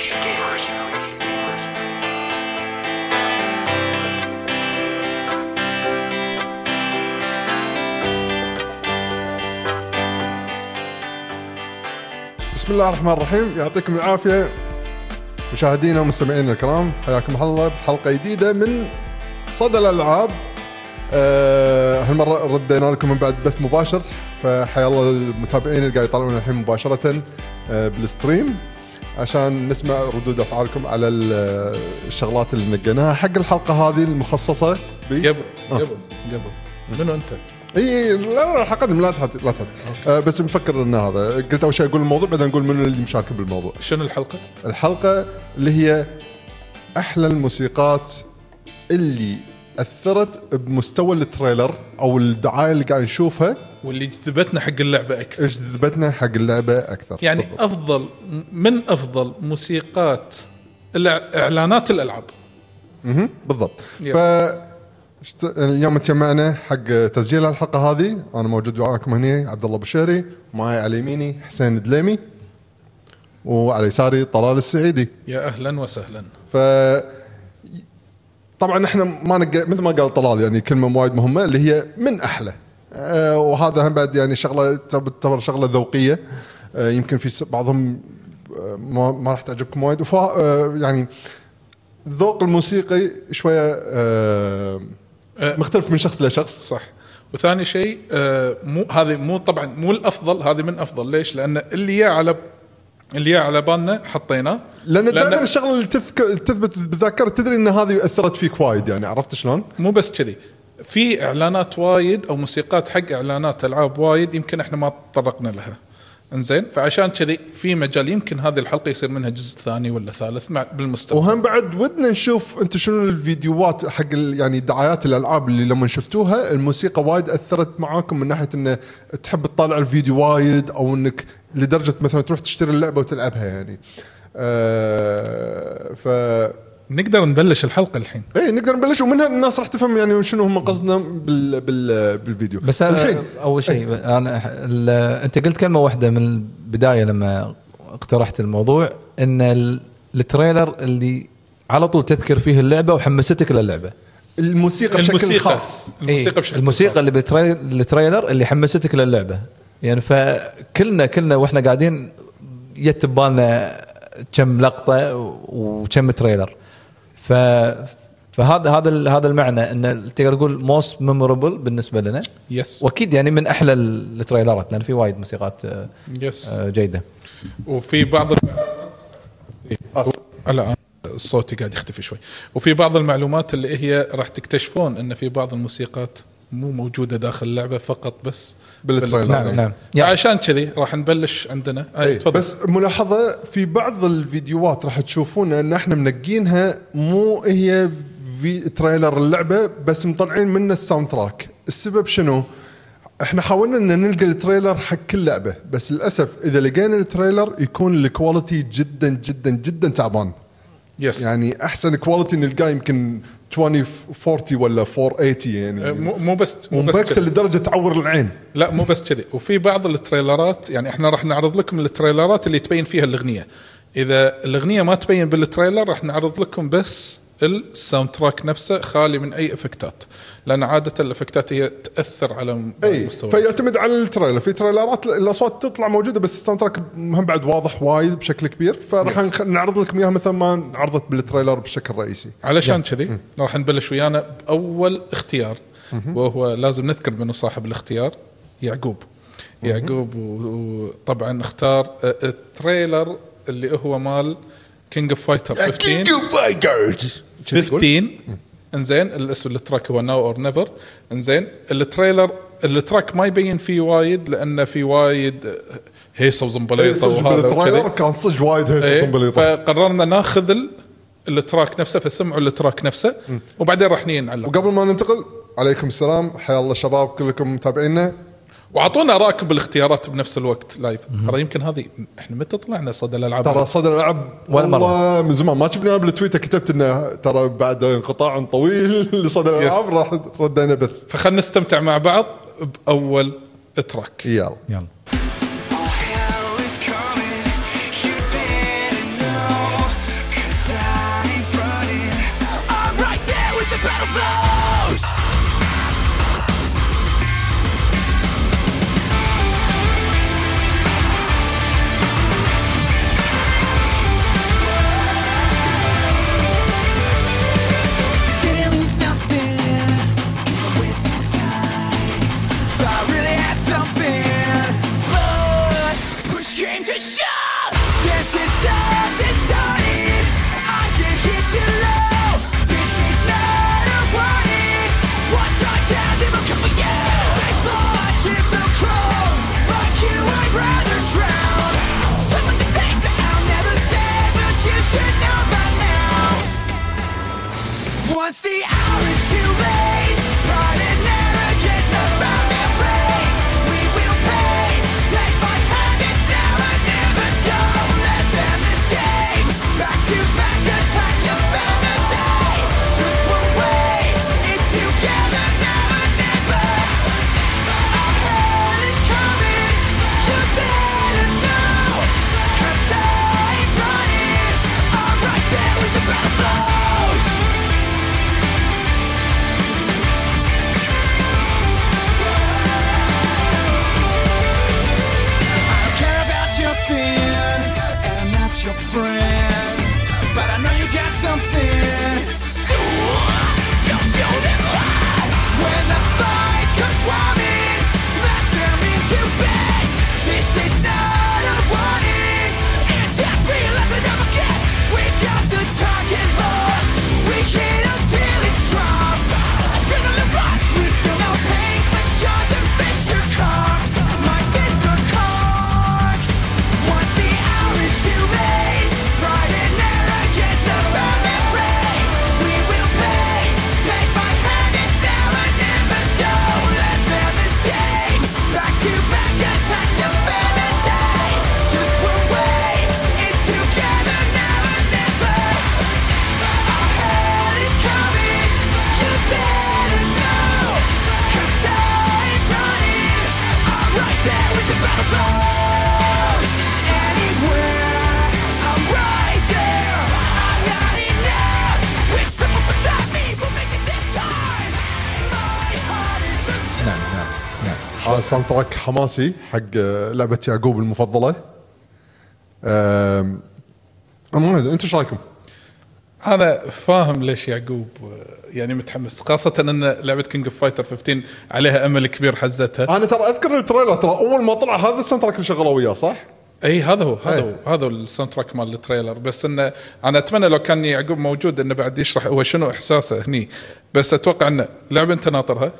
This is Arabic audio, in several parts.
Generation Gamers. بسم الله الرحمن الرحيم. يعطيكم العافية. مشاهدينا ومستمعينا الكرام حياكم الله بحلقة جديدة من صدى الألعاب. آه هالمرة ردينا لكم من بعد بث مباشر فحيا الله المتابعين اللي قاعد يطالعون الحين مباشرة آه بال stream. عشان نسمع ردود أفعالكم على ال- الشغلات اللي نقيناها. حق الحلقة هذه المخصصة ب قبل آه. قبل. قبل منو أنت؟ إي لا لا لا تحط لا تحط آه بس مفكر إن هذا. قلت أول شيء أقول الموضوع بعدين نقول منو اللي مشارك بالموضوع. شنو الحلقة؟ الحلقة اللي هي أحلى الموسيقات اللي أثرت بمستوى ال trailer أو الدعاية اللي قاعد نشوفها واللي جذبتنا حق اللعبة أكثر جذبتنا حق اللعبة أكثر يعني بالضبط. أفضل من أفضل موسيقات إعلانات الألعاب مهم. بالضبط يس. ف اليوم تجمعنا حق تسجيل الحلقة هذه أنا موجود معاكم هنا عبد الله بشيري معي على يميني حسين دليمي وعلى يساري طلال السعيدي يا أهلا وسهلا ف طبعا إحنا ما نق... مثل ما قال طلال يعني كلمة وايد مهمة اللي هي من أحلى وهذا هم بعد يعني شغلة تعتبر شغلة ذوقية آه يمكن في بعضهم آه ما, ما راح تعجبكم وايد آه يعني الذوق الموسيقي شوية آه آه. مختلف من شخص لشخص صح وثاني شيء آه مو هذه مو طبعا مو الأفضل هذه من أفضل ليش؟ لأن اللي جاء على اللي جاء على بالنا حطيناه لأن دائما الشغلة اللي. تثبت بالذاكرة تدري إن هذه أثرت فيك وايد يعني عرفت شلون؟ مو بس كذي في إعلانات وايد أو موسيقات حق إعلانات ألعاب وايد يمكن إحنا ما تطرقنا لها. إنزين؟ فعشان كذي في مجال يمكن هذه الحلقة يصير منها جزء ثاني ولا ثالث مع بالمستقبل. وهم بعد ودنا نشوف أنتم شنو الفيديوهات حق يعني دعايات الألعاب اللي لما شفتوها الموسيقى وايد أثرت معاكم من ناحية انه تحب تطالع الفيديو وايد أو إنك لدرجة مثلا تروح تشتري اللعبة وتلعبها يعني. آه ف نقدر نبلش الحلقة الحين. اي نقدر نبلش ومنها الناس راح تفهم يعني شنو هم قصدنا بال بال بالفيديو. بس الحين أول شيء أنا ال- أنت قلت كلمة واحدة من البداية لما اقترحت الموضوع إن ال- ال trailer اللي على طول تذكر فيه اللعبة وحمستك للعبة. الموسيقى بشكل الموسيقى. خاص. الموسيقى إيه، بشكل الموسيقى خاص. اللي بال trai- ال trailer اللي حمستك للعبة. يعني فكلنا كلنا وإحنا قاعدين جت ببالنا كم لقطة وكم trailer. ف فهذا هذا هذا المعنى إن تقدر تقول most memorable بالنسبة لنا. yes وأكيد يعني من أحلى ال- ال trailer ات لأن في وايد موسيقات آه، yes آه، جيدة. وفي بعض. لا صوتي قاعد يختفي شوي. وفي بعض المعلومات اللي هي راح تكتشفون إن في بعض الموسيقات مو موجودة داخل اللعبة فقط بس بال trailer. نعم نعم. يعني عشان كذي راح نبلش عندنا. آه، اي تفضل. بس ملاحظة في بعض الفيديوهات راح تشوفون إن إحنا منقينها مو هي في trailer اللعبة بس مطلعين منه ال soundtrack. السبب شنو؟ إحنا حاولنا إن نلقى ال trailer حق كل لعبة بس للأسف إذا لقينا ال trailer يكون ال quality جدا جدا جدا تعبان. yes يعني أحسن quality نلقاه يمكن 20 40 ولا 480 آه، يعني. مو مو بس مو بس. لدرجة تعور العين. لا مو بس كذي. وفي بعض ال trailer ات يعني إحنا راح نعرض لكم ال trailer ات اللي تبين فيها الأغنية. إذا الأغنية ما تبين بال trailer راح نعرض لكم بس ال soundtrack نفسه خالي من أي effect ات لأن عادة ال effect ات هي تأثر على إي فيعتمد على ال trailer. في trailer ات الأصوات تطلع موجودة بس ال soundtrack هم بعد واضح وايد بشكل كبير. فراح Yes. نعرض لكم إياها مثل ما عرضت بال trailer بشكل رئيسي. علشان كذي راح نبلش ويانا بأول اختيار وهو لازم نذكر منه صاحب الاختيار يعقوب. يعقوب وطبعا اختار ال trailer اللي هو مال King of Fighter 15 15 إنزين الاسم ال track هو Now or Never إنزين ال trailer ال track ما يبين فيه وايد لأنه في وايد هيصة وزنبليطة صدق وهذا بال trailer وكذي. كان صدق وايد هيصة إيه، بليطه فقررنا ناخذ ال- ال track نفسه فسمعوا ال track نفسه وبعدين راح نعلق وقبل ما ننتقل عليكم السلام حيا الله شباب كلكم متابعينا وأعطونا ارائكم بالاختيارات بنفس الوقت live ترى يمكن هذه إحنا متى طلعنا صدى الألعاب؟ ترى صدى الألعاب ولا مرة. والله من زمان. ما شفنا بالتويتر كتبت إنه ترى بعد انقطاع طويل لصدى الألعاب راح ردينا بث. فخلنا نستمتع مع بعض بأول track يلا. يلا. wants the soundtrack حماسي حق آه، لعبة يعقوب المفضلة أم، ما ادري أنتم إيش رأيكم؟ أنا فاهم ليش يعقوب آه، يعني متحمس خاصة إن لعبة King of Fighter 15 عليها أمل كبير حزتها أنا ترى أذكر ال trailer ترى أول ما طلع هذا ال soundtrack اللي شغلوا وياه صح؟ إي هذا هو هذا أي. هو هذا هو ال soundtrack مال ال trailer بس انه أنا أتمنى لو كان يعقوب موجود إنه بعد يشرح هو شنو إحساسه هني بس أتوقع انه لعبة أنت ناطرها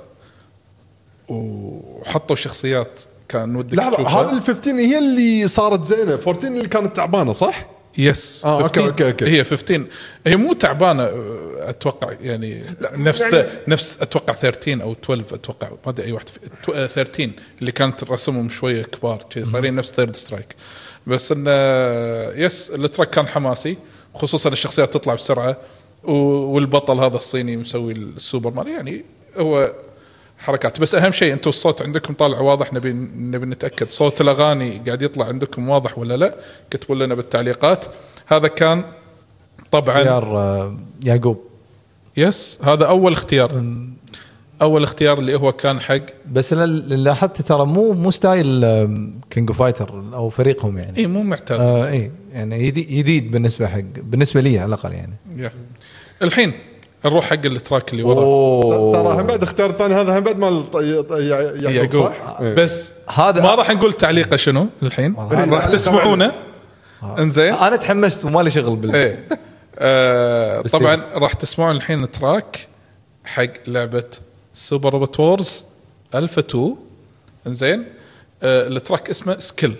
وحطوا شخصيات كان ودك تشوفها. هذه ال 15 هي اللي صارت زينة. 14 اللي كانت تعبانة صح؟ yes آه، okay، 15. okay، okay. هي 15 هي مو تعبانة أه، أتوقع يعني نفس يعني- نفس أتوقع 13 أو 12 أتوقع ما أدري أي واحد في- تو- أه، 13 اللي كانت رسمهم شوية كبار صايرين نفس Third Strike بس انه yes ال track كان حماسي خصوصا الشخصيات تطلع بسرعة والبطل هذا الصيني مسوي السوبر مان يعني هو حركات. بس أهم شيء أنتم الصوت عندكم طالع واضح نبي نبي نتأكد. صوت الأغاني قاعد يطلع عندكم واضح ولا لا؟ كتبوا لنا بالتعليقات. هذا كان طبعا اختيار آه، يعقوب. yes هذا أول اختيار. أول اختيار اللي هو كان حق. بس اللي لاحظت ترى مو مو style King of Fighter أو فريقهم يعني. اي مو معتاد. آه اي يعني جديد, بالنسبة حق بالنسبة لي على الأقل يعني. يا. الحين نروح حق ال track اللي وراه. ترى هم بعد اختيار الثاني هذا هم بعد ي- يعقوب صح؟ إيه. بس هذا- ما راح نقول تعليقه شنو الحين. راح تسمعونه. انزين أنا تحمست ومالي شغل بال إيه. آه طبعا. راح تسمعون الحين track حق لعبة Super Robot Wars Alpha 2 انزين آه ال track اسمه سكيل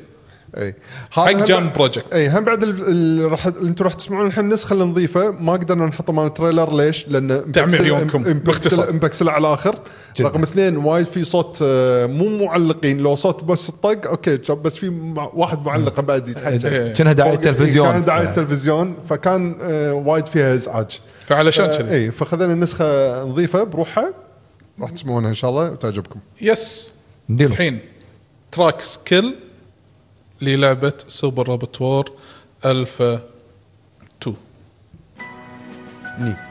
إي. حق هم JAM بعد- Project. إي هم بعد ال- ال- راح أنتم راح تسمعون الحين النسخه النظيفه ما قدرنا نحطه مال ال trailer ليش؟ لأن تعمير يومكم. باختصار. مبكسله على الآخر جداً. رقم اثنين وايد في صوت آه، مو معلقين. لو صوت بس الطق أوكي بس في واحد معلق بعد يتحكى إيه. كأنها دعايه تلفزيون كان دعايه تلفزيون فكان آه، وايد فيها إزعاج. فعلشان آه، كذي؟ إي فخذينا النسخه نظيفة بروحها. راح تسمعونها إن شاء الله وتعجبكم. yes الحين track سكيل للعبة Super Robot War Alpha 2 ني.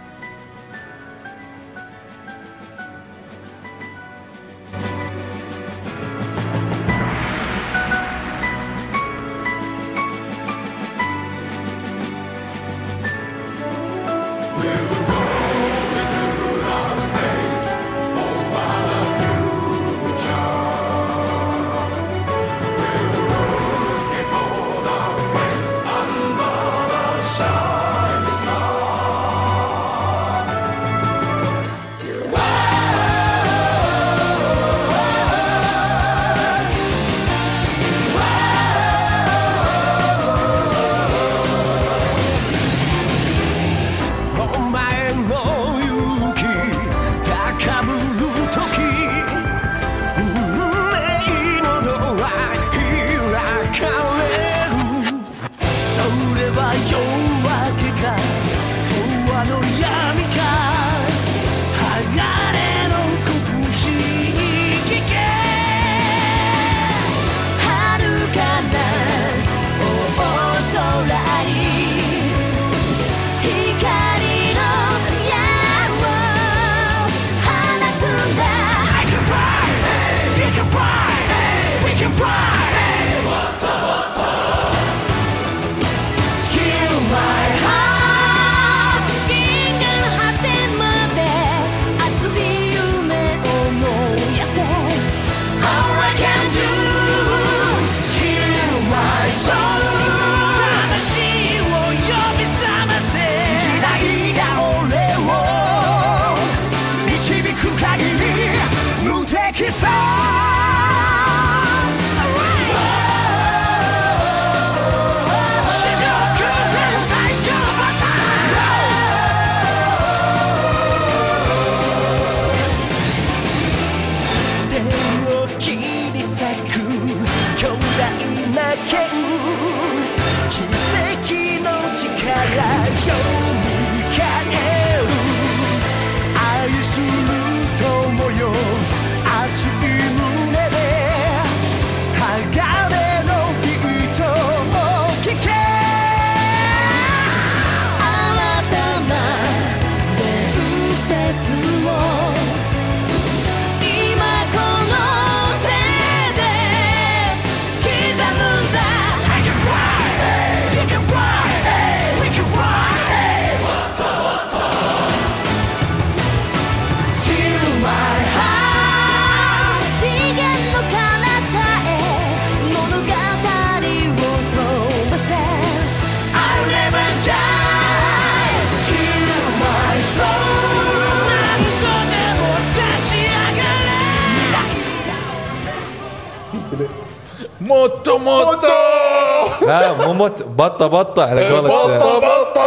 بطة بطة. على قولة بطة بطة.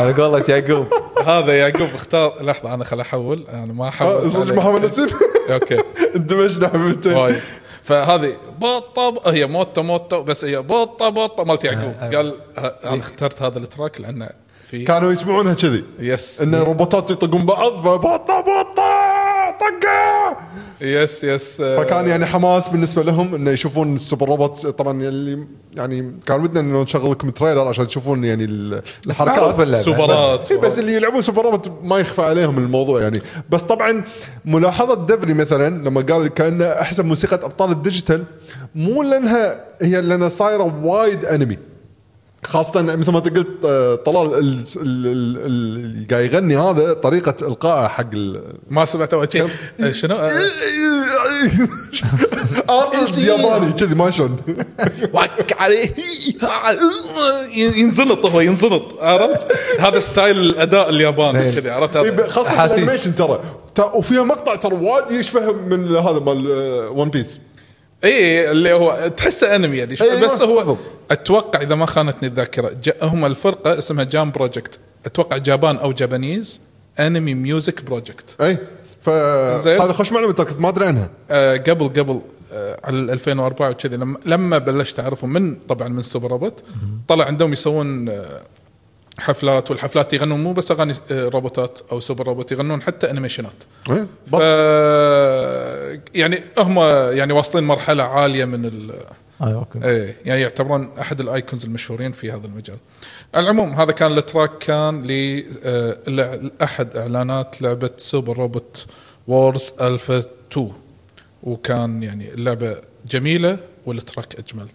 على قولة يعقوب. هذا يعقوب اختار. لحظة أنا خل أحول. أنا ما آه، احول صدق محمد نسيب. أوكي. اندمجنا حبيبتين وايد. فهذه بطة ب- هي موتو موتو بس هي بطة بطة. مالت يعقوب. آه، آه. قال ه- أنا اخترت هذا ال track لأنه في كانوا يسمعونها كذي. yes إن الروبوتات يطقون بعض فبطة بطة. طقة! yes yes آه، فكان يعني حماس بالنسبة لهم إنه يشوفون ال super robot. طبعا اللي يعني كان ودنا إنه نشغل لكم trailer عشان تشوفون يعني الحركات. سوبرات. إيه بس اللي يلعبون Super Robot ما يخفى عليهم الموضوع يعني. بس طبعا ملاحظة ديفري مثلا لما قال كان أحسن موسيقى أبطال الديجيتال مو لأنها هي لأنها صايرة وايد أنمي. خاصة مثل ما انت قلت آه، طلال ال- ال- ال- ال- اللي قاعد يغني هذا طريقة إلقائه حق ما سمعت أول شيء. آه، شنو؟ آه، artist ياباني كذي ما شلون. وك عليه. ينزلط هو ينزلط عرفت؟ هذا style الأداء الياباني إيه. كذي عرفت؟ إيه، خاصة. ال animation ترى. وفيها مقطع ترى وايد يشبه من هذا مال One Piece اي اللي هو تحسه انمي يعني. أيوة، بس هو بالضبط. أتوقع إذا ما خانتني الذاكرة هم الفرقة اسمها JAM Project أتوقع Japan أو Japanese anime music project اي. فهذا خوش معلومة ما أدري عنها. آه قبل قبل آه على 2004 وكذي لما لما بلشت اعرفهم من طبعا من Super Robot طلع عندهم يسوون آه حفلات والحفلات يغنون مو بس أغاني آه روبوتات أو super robot يغنون حتى animation ات إيه، ف يعني هم يعني واصلين مرحلة عالية من ال آه، أوكي. إيه يعني يعتبرون أحد ال icons المشهورين في هذا المجال. على العموم هذا كان ال track كان ل آه، لع- احد إعلانات لعبة Super Robot Wars Alpha 2 وكان يعني اللعبة جميلة وال track أجمل.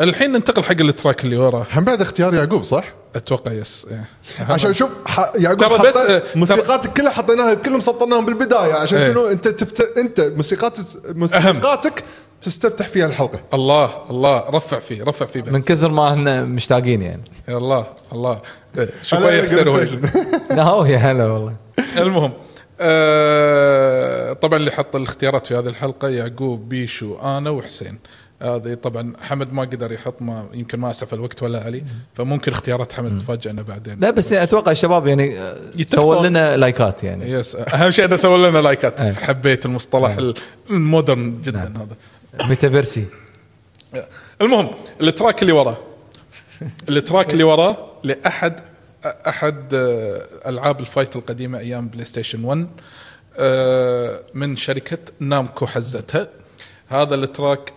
الحين ننتقل حق ال track اللي وراه هم بعد اختيار يعقوب صح؟ أتوقع yes إيه. عشان شوف ح... يعقوب ترى بس- آه، موسيقاتك كلها حطيناها كلهم سطرناهم بالبداية عشان إيه. شنو أنت تفت... أنت موسيقات موسيقاتك تستفتح فيها الحلقة الله الله رفع فيه رفع فيه من بس. كثر ما إحنا مشتاقين يعني يا الله الله إيه، شوف. لا هو يا هلا والله المهم آه طبعا اللي حط الاختيارات في هذه الحلقة يعقوب بيشو آنا وحسين هذه طبعا حمد ما قدر يحط ما يمكن ما أسف الوقت ولا علي فممكن اختيارات حمد تفاجئنا بعدين. لا بس أتوقع الشباب يعني آه، يتفقون. سووا لنا لايكات يعني. yes أهم شيء انه سووا لنا لايكات. أي. حبيت المصطلح ال modern جدا هذا. ميتافيرسي. المهم ال track اللي وراه. ال track اللي وراه لأحد أحد آه، ألعاب ال fight القديمة أيام PlayStation 1 آه، من شركة Namco حزتها. هذا ال track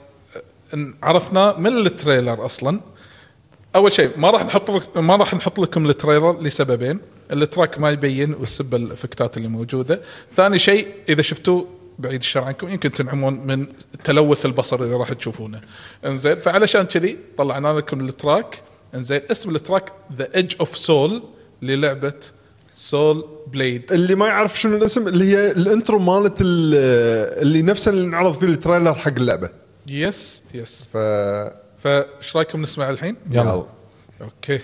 عرفناه من ال trailer أصلا. أول شيء ما راح نحط ما راح نحط لكم ال trailer لسببين. ال track ما يبين والسبب ال effect ات اللي موجودة. ثاني شيء إذا شفتوه بعيد الشر عنكم يمكن تنعمون من التلوث البصري اللي راح تشوفونه. إنزين فعلشان كذي طلعنا لكم ال track. إنزين اسم ال track The Edge of Soul للعبة Soul Blade اللي ما يعرف شنو الاسم اللي هي ال intro مالت ال- اللي نفسه اللي نعرض فيه ال trailer حق اللعبة. yes yes ف فايش رايكم نسمع الحين؟ يلا. أوكي.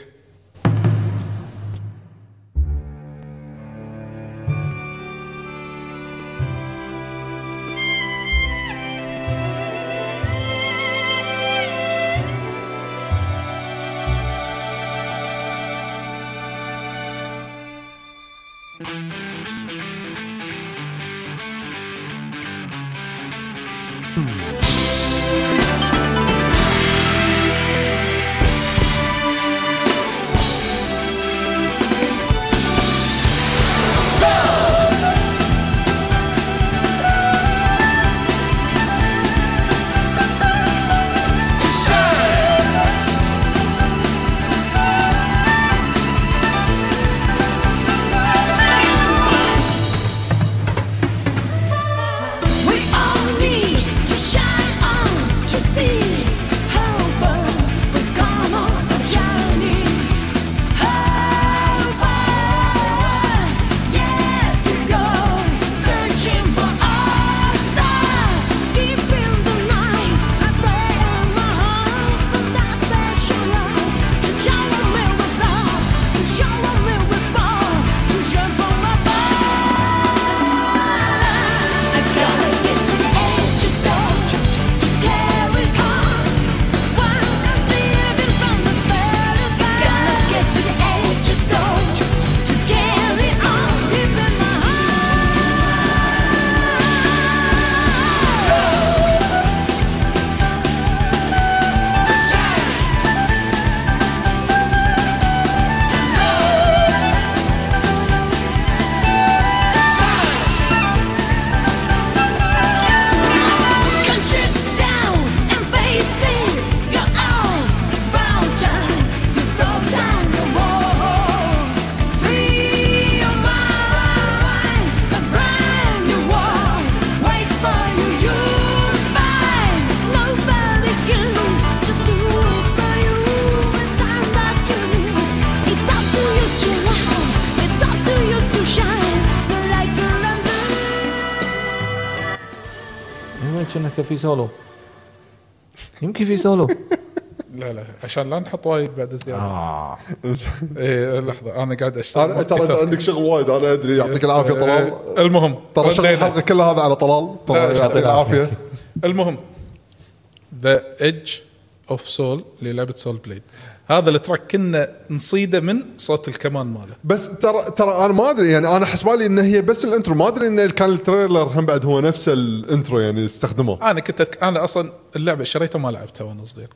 في سولو يمكن في سولو لا لا عشان لا نحط وايد بعد زياده آه. إيه لحظة أنا قاعد أشتغل. أنا ترى أنت عندك شغل وايد أنا أدري يعطيك العافية طلال. آه، المهم ترى شغل. الحلقة كلها هذا على طلال. لا، ترى يعطيك العافية. المهم The Edge of Soul للعبة Soul Blade هذا ال track كنا نصيده من صوت الكمان ماله. بس ترى ترى أنا ما أدري يعني أنا حسبالي ان هي بس ال intro. ما أدري ان كان ال trailer هم بعد هو نفس ال intro يعني استخدموه أنا كنت أتك... أنا أصلا اللعبة شريتها ما لعبتها وأنا صغير.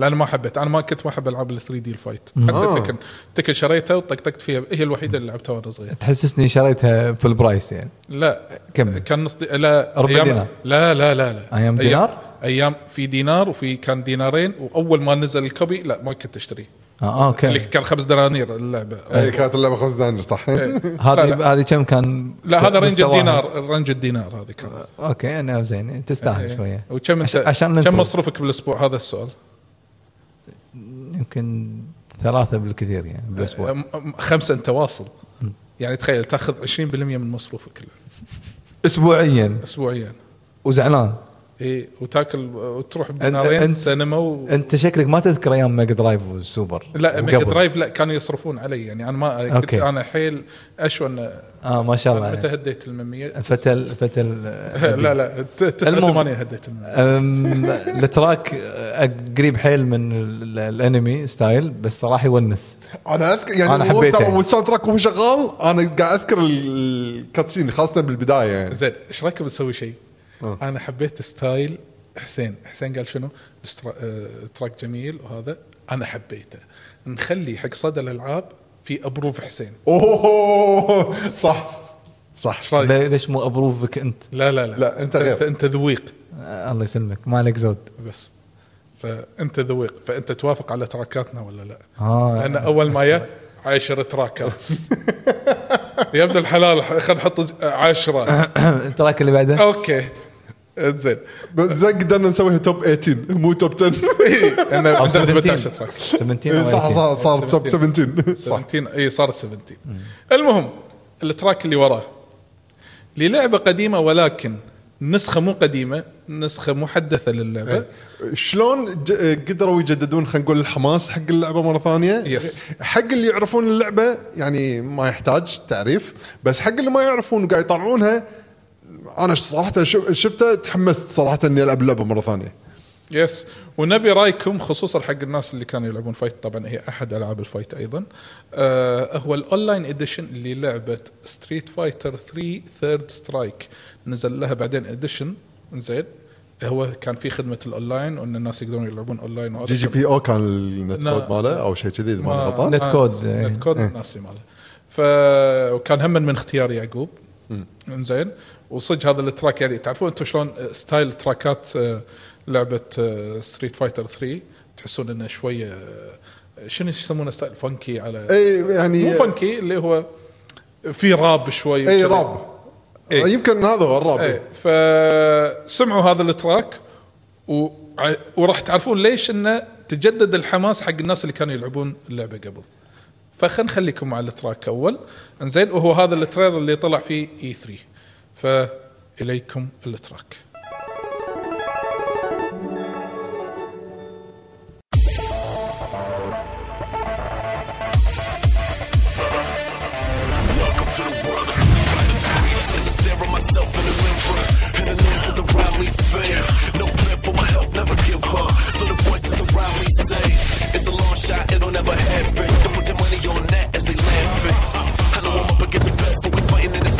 لأن ما حبيت أنا ما كنت ما أحب ألعاب ال 3 دي الفايت حتى آه. تكن تكن شريتها وطقطقت فيها هي الوحيدة اللي لعبتها وأنا صغير تحسسني شريتها في البرايس يعني لا كم؟ كان نص دي... لا ربع أيام- دينار. لا لا لا لا أيام دينار؟ أيام في دينار وفي كان دينارين وأول ما نزل الكوبي لا ما كنت أشتريه آه اللي أوكي كان خمس دنانير اللعبة اي كانت اللعبة خمس دنانير صح إيه. هذه. هذه كم كان لا هذا رينج؟ الدينار range الدينار هذه كانت أوكي أنا زين تستاهل إيه. شوية وكم عشان كم. مصروفك بالأسبوع هذا السؤال يمكن ثلاثة بالكثير يعني بالأسبوع. خمسة أنت واصل. يعني تخيل تأخذ 20% من مصروفك اسبوعيا. اسبوعيا. وزعلان. اي وتاكل وتروح بدينارين أنت- سينما و... أنت شكلك ما تذكر أيام Mega Drive وال Super لا Mega. Drive لا كانوا يصرفون علي يعني أنا ما كنت أوكي. أنا حيل اشون آه ما شاء الله متى يعني. هديت ال 100 فتل فتل لا لا ت- 89 هديت ال 100 أم، ال track آه، قريب حيل من ال- الأنمي style بس صراحة يونس أنا أذكر يعني أنا هو حبيته يعني. وال soundtrack وهو شغال أنا قاعد أذكر ال cutscene خاصة بالبداية يعني زين إيش رايكم نسوي شيء؟ آه. أنا حبيت style حسين، حسين قال شنو؟ آه، track جميل وهذا أنا حبيته. نخلي حق صدى الألعاب في approve حسين. اوه صح. صح. إيش رأيك؟ لي- ليش مو approve ك أنت؟ لا لا لا. لا، أنت غير. أنت, انت ذويق. آه، الله يسلمك. ما عليك زود. بس. فأنت ذويق. فأنت توافق على تراكاتنا ولا لا؟ آه. لأن أول ما جاء عشر تراكات. يا ابن الحلال خلينا نحط عشرة. ال track اللي بعده؟ okay. زين. بس زين قدرنا نسويها top 18 مو top 10 أنا أو عندنا 17. 18 track 17 أو صح 18. صح صار top 17 صح. 17 اي صار 17 المهم ال track اللي وراه. للعبة قديمة ولكن نسخة مو قديمة نسخة محدثة للعبة. شلون ج- قدروا يجددون خلينا نقول الحماس حق اللعبة مرة ثانية؟ yes. حق اللي يعرفون اللعبة يعني ما يحتاج تعريف بس حق اللي ما يعرفون وقاعد يطلعونها أنا صراحة شف- شفته تحمست صراحة إني ألعب اللعبة مرة ثانية. yes ونبي رأيكم خصوصا حق الناس اللي كانوا يلعبون fight طبعا هي أحد ألعاب ال fight أيضا. آه هو ال online edition للعبة Street Fighter 3 Third Strike نزل لها بعدين edition زين. هو كان في خدمة الاونلاين وإن الناس يقدرون يلعبون online GGPO كان ال net. code ماله أو شيء كذي اذا ما غلطان؟ net code، آه، إيه. net code ناسي ماله. ف وكان هم من اختيار يعقوب. انزين وصدق هذا ال track يعني تعرفون أنتم شلون style تراكات آه، لعبة Street Fighter 3 تحسون انه شوية آه، شنو يسمونه style؟ funky على اي يعني مو funky اللي هو في راب شوي اي. راب. إيه. يمكن هذا هو الراب. إيه فسمعوا هذا ال track وع- وراح تعرفون ليش انه تجدد الحماس حق الناس اللي كانوا يلعبون اللعبة قبل. فخل نخليكم مع ال track أول. إنزين وهو هذا ال trailer اللي طلع فيه E3 فاليكم التراك Welcome to the world of Street Fighter 3. As I stare at myself in the mirror, and the niggas around me fear. No fear for my health, never give up. So the voices around me say, it's a long shot, it'll never happen. Don't put your money on that as they laughing. I know I'm up against the best, but we fighting in the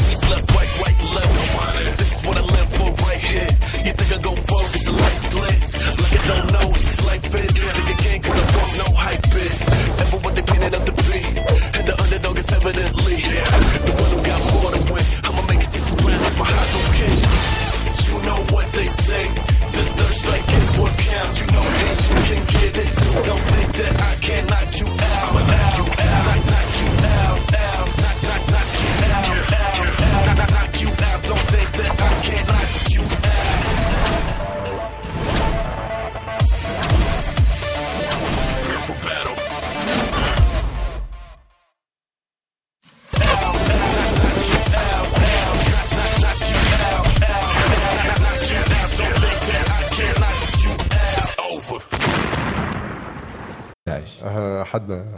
live. This is what I live for right here. You think I go broke cause the lights split? Like I don't know what life is. Think I can't cause I won't know hype is. Never what they painted up to be. And the underdog is evidently. Yeah.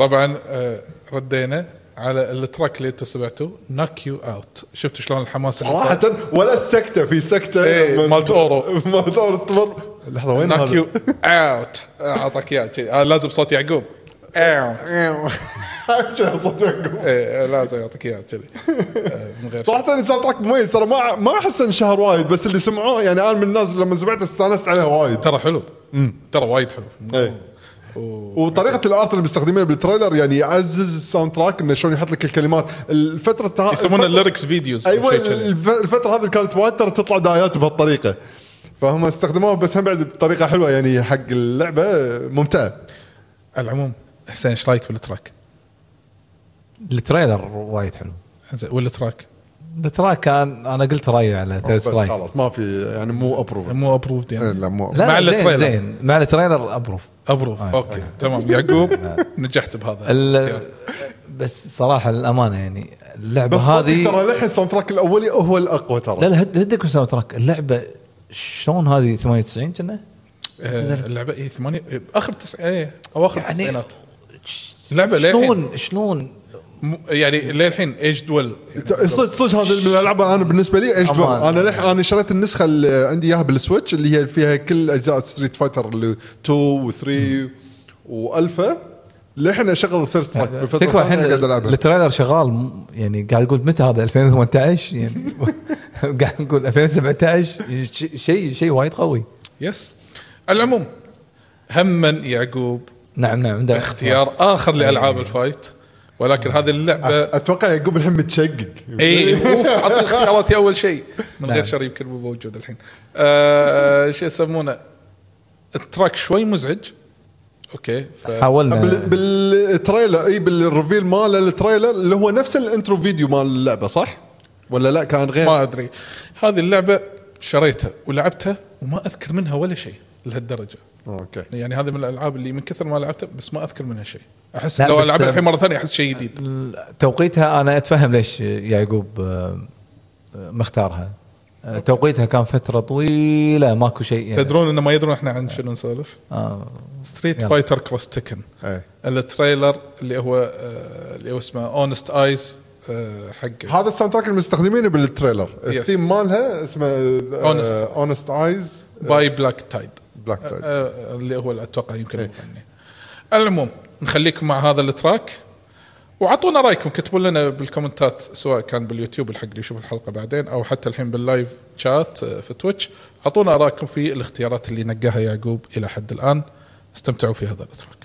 طبعا آه، ردينا على ال track اللي أنتم سمعتوه knock you out شفتوا شلون الحماس اللي صار؟ ولا السكتة في سكتة إيه، من- مالت أورو. مالت أورو تمر. لحظة وين knock you؟ out أعطاك إياه. آه، لازم صوت يعقوب. اوت شو صوت يعقوب. إيه، لازم يعطيك إياه كذي. آه، من غير صراحة ال soundtrack مميز. ترى ما ما أحس انشهر وايد بس اللي سمعوه يعني أنا من الناس لما سمعته استأنست عليها وايد. ترى حلو. ترى وايد حلو. إيه. و- وطريقة ال art اللي مستخدمينها بال trailer يعني يعزز ال soundtrack إنه شلون يحط لك الكلمات. الفترة ها- يسمونها الليركس فيديوز أيوه شيء كذي. الف- الفترة هذه كانت وايد ترى تطلع دعايات بهالطريقة. فهم استخدموها بس هم بعد بطريقة حلوة يعني حق اللعبة ممتعة. على العموم حسين إيش رأيك بال track؟ ال trailer وايد حلو. وال track؟ ال track كان أنا قلت رأيي على Third Strike خلاص ما في يعني مو approve مو approved يعني. لا مو لا مع ال trailer. زين. مع التريلر ابروف أبروف. آه. okay. تمام. يعقوب نجحت بهذا. ال- بس صراحة الأمانة يعني اللعبة بس هذه ترى للحين ال soundtrack الأولي هو الأقوى ترى. لا لا هد- هدك soundtrack اللعبة شلون هذه 98 كنا؟ آه، اللعبة اي ثمانية إيه، آخر تسع إيه أواخر يعني- التسعينات. اللعبة للحين. شلون شلون يعني للحين aged well؟ صدق صدق هذا من الألعاب أنا بالنسبة لي aged well أمان. أنا لح أنا شريت النسخة اللي عندي إياها بال Switch اللي هي فيها كل أجزاء Street Fighter اللي 2 و3 والفا للحين أشغل ال Third Strike تكفى الحين ال trailer شغال يعني قاعد أقول متى هذا؟ 2018 يعني قاعد نقول 2017 ش- شيء شيء وايد قوي. yes على العموم هما يعقوب. نعم نعم اختيار آخر لألعاب ال fight. ولكن هذه اللعبه أتوقع يعقوب الحين متشقق. إي اوف اعطي اختياراتي أول شيء. من غير نعم. شر يمكن مو موجود الحين. آه شو يسمونه؟ ال track شوي مزعج. okay ف... حاولنا. بال trailer إي بال reveal مال ال trailer اللي هو نفس ال intro video مال اللعبة صح؟ ولا لا كان غير؟ ما أدري. هذه اللعبة شريتها ولعبتها وما أذكر منها ولا شيء لهالدرجة. okay. يعني هذه من الألعاب اللي من كثر ما لعبتها بس ما أذكر منها شيء. أحس لا، لو العبها الحين مرة ثانية أحس شيء جديد. توقيتها أنا أتفهم ليش يعقوب آه، آه، مختارها. آه، توقيتها كان فترة طويلة ماكو شيء يعني. تدرون إنه ما يدرون إحنا عن شنو نسولف؟ آه Street يلا. فايتر كروس تكن ال trailer اللي هو آه، اللي هو اسمه Honest Eyes حق هذا ال soundtrack اللي مستخدمينه بال trailer. الثيم مالها اسمه. Honest Eyes by Black Tide Black Tide آه، اللي هو أتوقع يمكن. المغني على العموم نخليكم مع هذا ال track. وأعطونا رأيكم كتبوا لنا بال comments ات سواء كان باليوتيوب الحق اللي يشوف الحلقة بعدين أو حتى الحين بال live chat آه، في تويتش. أعطونا ارائكم في الاختيارات اللي نقاها يعقوب إلى حد الآن. استمتعوا في هذا ال track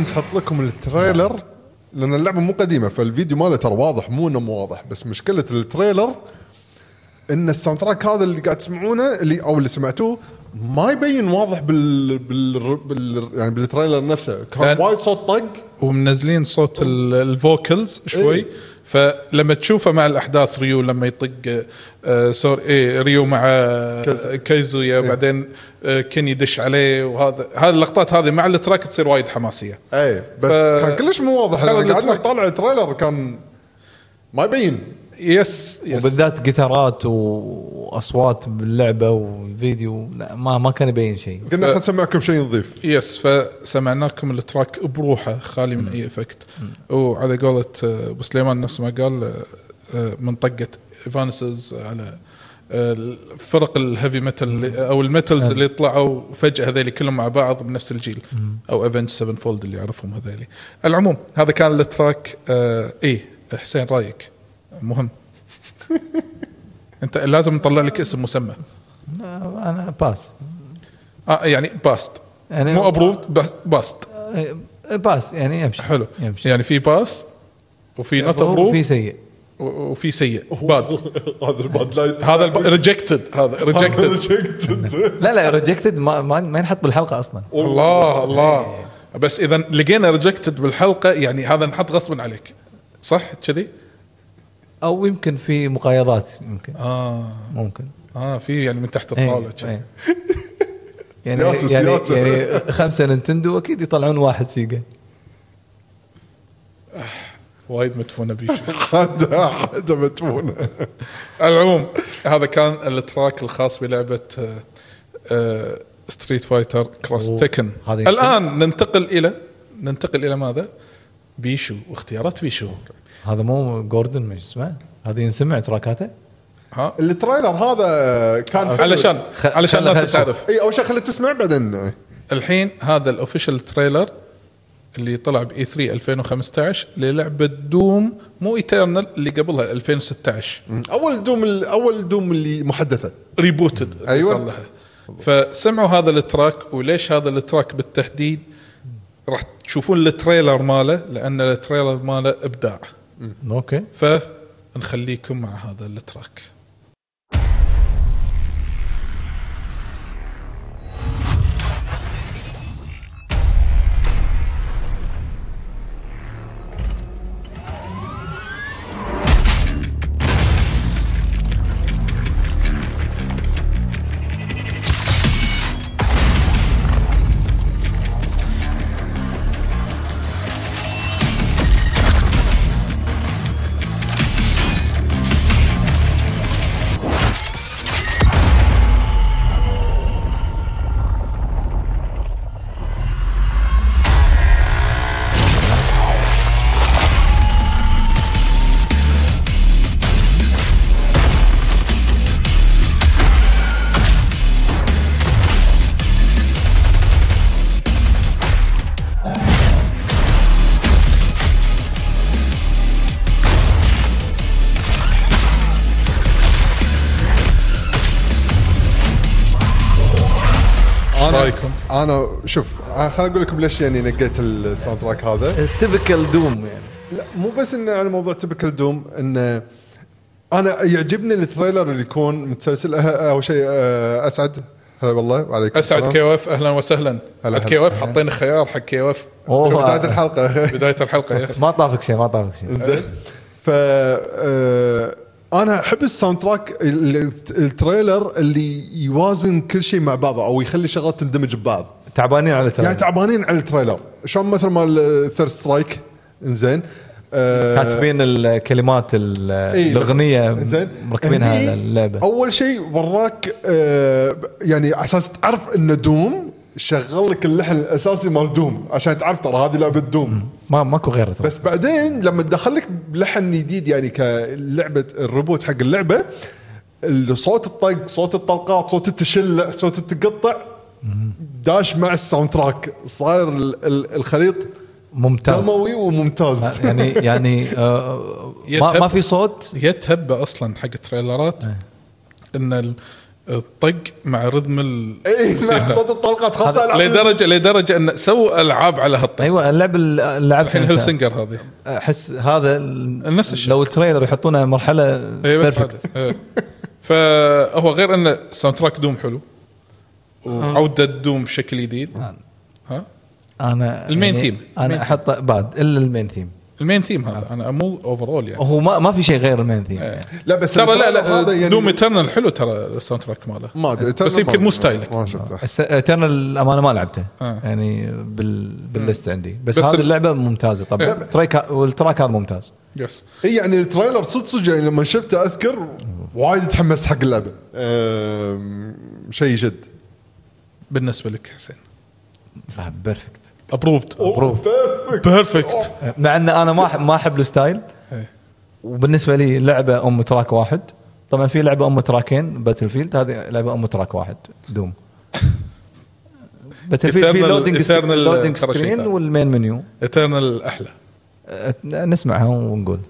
نحط لكم ال trailer لأن اللعبة مو قديمة فالفيديو ماله ترى واضح مو إنه مو واضح بس مشكلة ال trailer إن ال sound track هذا اللي قاعد تسمعونه اللي أو اللي سمعتوه ما يبين واضح بال, بال... بال... يعني بال trailer نفسه. كان وايد صوت طق. ومنزلين صوت ال- ال vocals شوي. إيه. فلما تشوفه مع الأحداث ريو لما يطق آه sorry إيه ريو مع كايزويا إيه. بعدين آه كين يدش عليه وهذا هذه اللقطات هذه مع ال track تصير وايد حماسية. اي بس ف- كان كلش مو واضح. كان أنا قاعد ال track- طالع ال trailer كان ما يبين. yes yes وبالذات جيتارات وأصوات باللعبة والفيديو لا ما ما كان يبين شيء. قلنا خلينا نسمعكم شيء نظيف yes فسمعناكم ال track بروحه خالي من أي effect. وعلى قولة آه، أبو سليمان نفس ما قال من طقه Evanescence على آه، فرق ال heavy metal أو ال metals اللي طلعوا فجأة هذيل كلهم مع بعض بنفس الجيل. أو Avenged 7 fold اللي يعرفهم هذيل العموم هذا كان ال track آه إيه حسين رأيك؟ مهم. انت لازم نطلع لك اسم مسمى. أنا pass آه يعني passed يعني مو approved passed pass يعني يمشي. حلو. يمشي. يعني في pass وفي not في approve سيء. وفي سيء. bad هذا ال bad light هذا rejected هذا rejected لا لا rejected ما, ما, ما ينحط بالحلقة أصلا. الله الله. بس إذا لقينا rejected بالحلقة يعني هذا نحط غصبا عليك. صح؟ كذي؟ أو يمكن في مقايضات يمكن. آه. ممكن. آه في يعني من تحت إيه، الطاولة إيه. يعني سياسة- يعني سياسة. يعني خمسة نينتندو أكيد يطلعون واحد سيجا. وايد مدفونة بيشو. حدا حدا مدفونة. العموم هذا كان ال track الخاص بلعبة آه، Street Fighter Cross Tekken هذا. الآن ننتقل إلى ننتقل إلى ماذا؟ بيشو واختيارات بيشو. هذا مو جوردن مش اسمه؟ هذا ينسمع track اته ها؟ ال trailer هذا كان حلو. علشان علشان الناس تعرف. إي أول شيء خلينا تسمع بعدين الحين هذا ال official trailer اللي طلع ب E3 2015 للعبة Doom مو Eternal اللي قبلها 2016 أول Doom أول Doom اللي محدثة. rebooted أيوة. صار لها فسمعوا هذا ال track وليش هذا ال track بالتحديد؟ راح تشوفون ال trailer ماله لأن ال trailer ماله إبداع. okay. فنخليكم مع هذا ال track. شوف أنا خليني أقول لكم ليش يعني نقيت ال sound track هذا. typical Doom يعني. لا مو بس إنه على موضوع typical Doom إنه أنا يعجبني ال trailer اللي يكون متسلسل. أه- أول شيء أه، أسعد. هلا والله وعليكم أسعد. كي اف أهلا وسهلا. كي اف حطينا خيار حق كي اف بداية الحلقة. بداية الحلقة yes. ما طافك شيء ما طافك شيء. زين. ف آه، أنا أحب ال sound track ال- ال trailer اللي يوازن كل شيء مع بعضه أو يخلي شغلات تندمج ببعض. تعبانين على ترى يعني تعبانين على ال trailer. شلون مثل مال Third Strike إنزين. آه، كاتبين الكلمات ال- إيه، الأغنية زين مركبينها على اللعبة. أول شيء وراك آه يعني على أساس تعرف إن Doom شغل لك اللحن الأساسي مال Doom عشان تعرف ترى هذه لعبة Doom. ما ماكو غيره. بس بعدين لما تدخل لك لحن جديد يعني كلعبة ال reboot حق اللعبة صوت الطق صوت الطلقات صوت التشلع صوت التقطع داش مع ال sound track. صاير ال- ال- الخليط ممتاز. دموي وممتاز. يعني يعني آه ما, يتهب. ما في صوت؟ هي تهبه أصلا حق ال trailer ات إن ال- الطق مع rhythm ال اي مع صوت الطلقات خاصه ألعاب- لدرجه لدرجة إن سووا ألعاب على هالطق. أيوه اللعبه اللي لعبتها الحين. Hellsinger هذه. أحس هذا نفس الشيء. لو ال trailer يحطونه مرحلة اي بس perfect هذا. إيه. فهو غير انه sound track Doom حلو. وعوده Doom بشكل جديد. ها؟ أنا ال main يعني ثيم. أنا احطه بعد إلا ال main theme ال main theme هذا. أنا مو over اول يعني. هو ما ما في شيء غير ال main theme إيه. لا بس ترى لا لا يعني- Doom Eternal حلو ترى ال sound track ماله. ما أدري بس يمكن مو style ك. ما شفته. Eternal أمانة ما لعبته. آه. يعني بال بال list عندي. بس, بس هذه ال- اللعبة ممتازة. طبعا إيه. track وال track هذا ممتاز. yes اي يعني ال trailer صدق صدق يعني لما شفته أذكر وايد تحمست حق اللعبة. شيء يشد بالنسبة لك حسين؟ perfect approved Approved. perfect مع إن أنا ما ما أحب ال style. إيه. وبالنسبة لي لعبة أم track واحد. طبعا في لعبة أم track ين Battlefield هذه لعبة أم track واحد. Doom. Battlefield في loading loading screen. وال main menu Eternal أحلى. أه، نسمعها ونقول.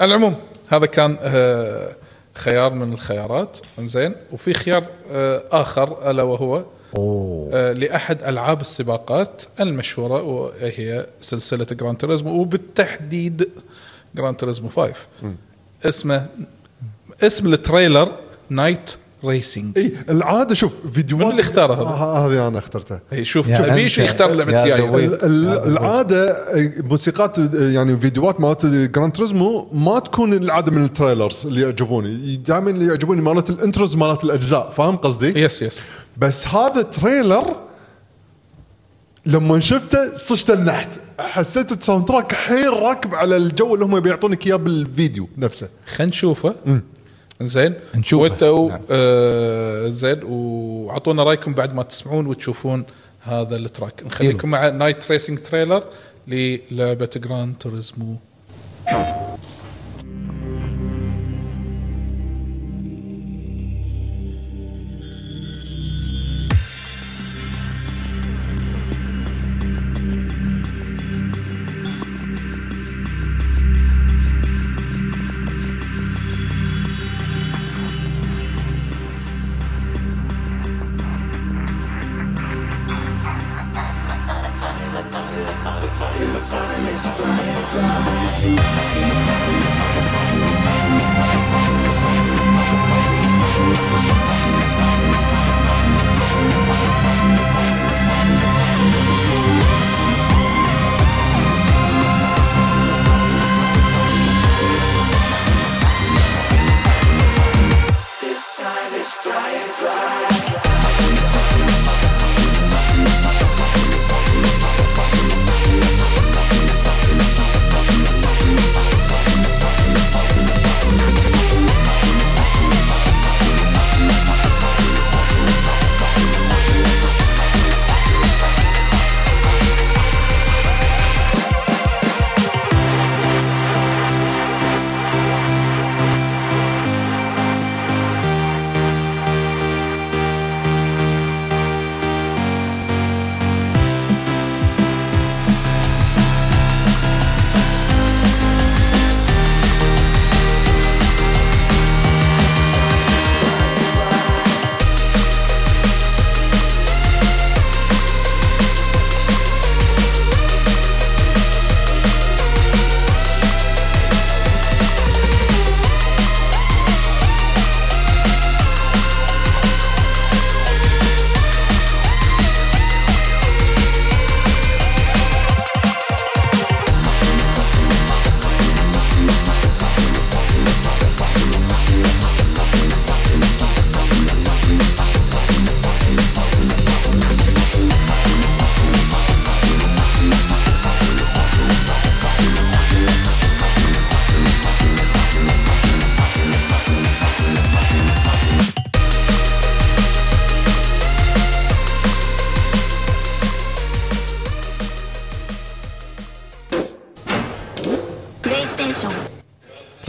على العموم هذا كان آه، خيار من الخيارات. زين وفي خيار آه، آخر ألا وهو أوه. آه، لأحد ألعاب السباقات المشهورة وهي سلسلة Gran Turismo وبالتحديد Gran Turismo 5 اسمه اسم ال trailer Night Racing إي العادة شوف فيديوهات من اللي اختاره هذا؟ ه- هذه أنا اخترتها. هي شوف أنت، يختار لعبة يا سي دوي. اي ال- ال- العادة موسيقات يعني فيديوهات مالت Gran Turismo ما تكون العادة من ال trailers اللي يعجبوني. دائما اللي يعجبوني مالت ال intros مالت الأجزاء. فاهم قصدي؟ yes yes بس هذا trailer لما شفته صشت النحت. حسيت ال soundtrack حيل راكب على الجو اللي هم بيعطونك إياه بالفيديو نفسه. خلينا نشوفه. زين نشوفه. وإنتوا نعم. آه زين وأعطونا رأيكم بعد ما تسمعون وتشوفون هذا ال track نخليكم مع Night Racing trailer للعبة Gran Turismo time is flying flying.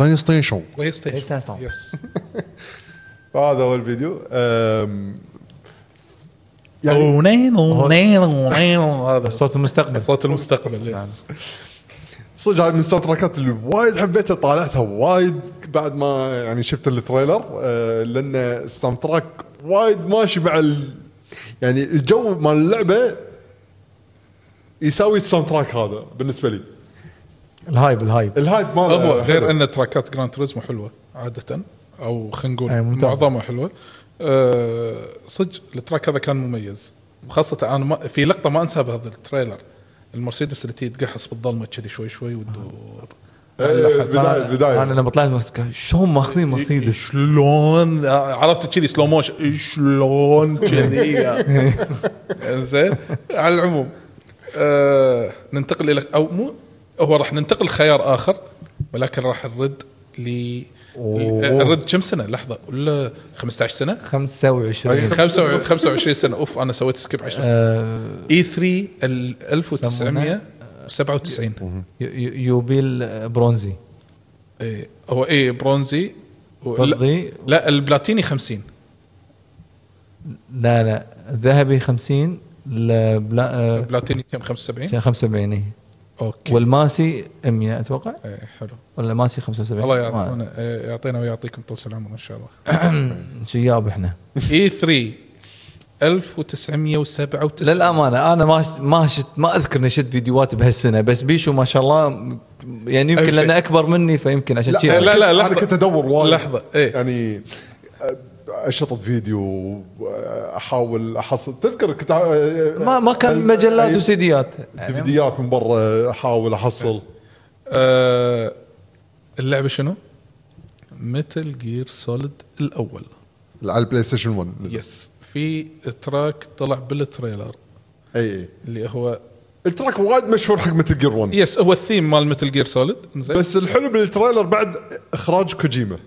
PlayStation PlayStation. yes هذا هو الفيديو يعني. هذا. صوت المستقبل. صوت المستقبل yes صدق هاي من ال soundtrack ات اللي وايد حبيتها طالعتها وايد بعد ما يعني شفت ال trailer آه، لأن ال soundtrack وايد ماشي مع ال يعني الجو مال اللعبة يساوي ال soundtrack هذا بالنسبة لي. ال hype ال hype. ال hype ماله هو. غير أن track ات Gran Turismo حلوة عادة أو خلينا نقول. معظمها حلوة. أه صدق ال track هذا كان مميز. خاصة أنا ما في لقطة ما أنساها بهذا trailer. المرسيدس اللي تقحص بالظلمة كذي شوي شوي وتدور إيه، بداية بداية. أنا لما طلعت شلون ماخذين مرسيدس؟ شلون؟ آه، عرفت كذي slow motion شلون كذي؟ زين على العموم. آه ننتقل إلى أو مو هو راح ننتقل خيار آخر ولكن راح نرد ل. نرد كم سنة؟ لحظة ولا 15 سنة؟ 25 25 25 سنة. أوف أنا سويت skip 10 سنين. آه، E3 ال 1997 ي- ي- يوبيل برونزي. إيه، هو اي برونزي؟ فضي لا البلاتيني 50 لا لا الذهبي 50 البلا آه، البلاتيني كم؟ 75 كان 75 إيه. okay. والماسي 100 أتوقع؟ إيه، حلو. ولا ماسي 75 الله ما- يعطينا إيه، يعطينا ويعطيكم طول العمر إن شاء الله. شياب إحنا. E3 1997 للأمانة أنا ما ما شت ما أذكر إني شفت فيديوهات بهالسنة بس بيشو ما شاء الله يعني يمكن. لأنه أكبر مني فيمكن عشان لا لا، لا، لا لحظة. أنا كنت ادور وايد. لحظة، إيه. يعني أشرطة فيديو أحاول احصل تذكر كنت ما ما كان مجلات وسيديات. فيديوهات من برا أحاول أحصل. آه اللعبة شنو؟ Metal Gear Solid الأول. على ال PlayStation 1 yes في track طلع بال trailer. أي اللي هو ال track وايد مشهور حق Metal Gear 1 yes هو الثيم مال Metal Gear Solid زين. بس الحلو بال trailer بعد إخراج كوجيما.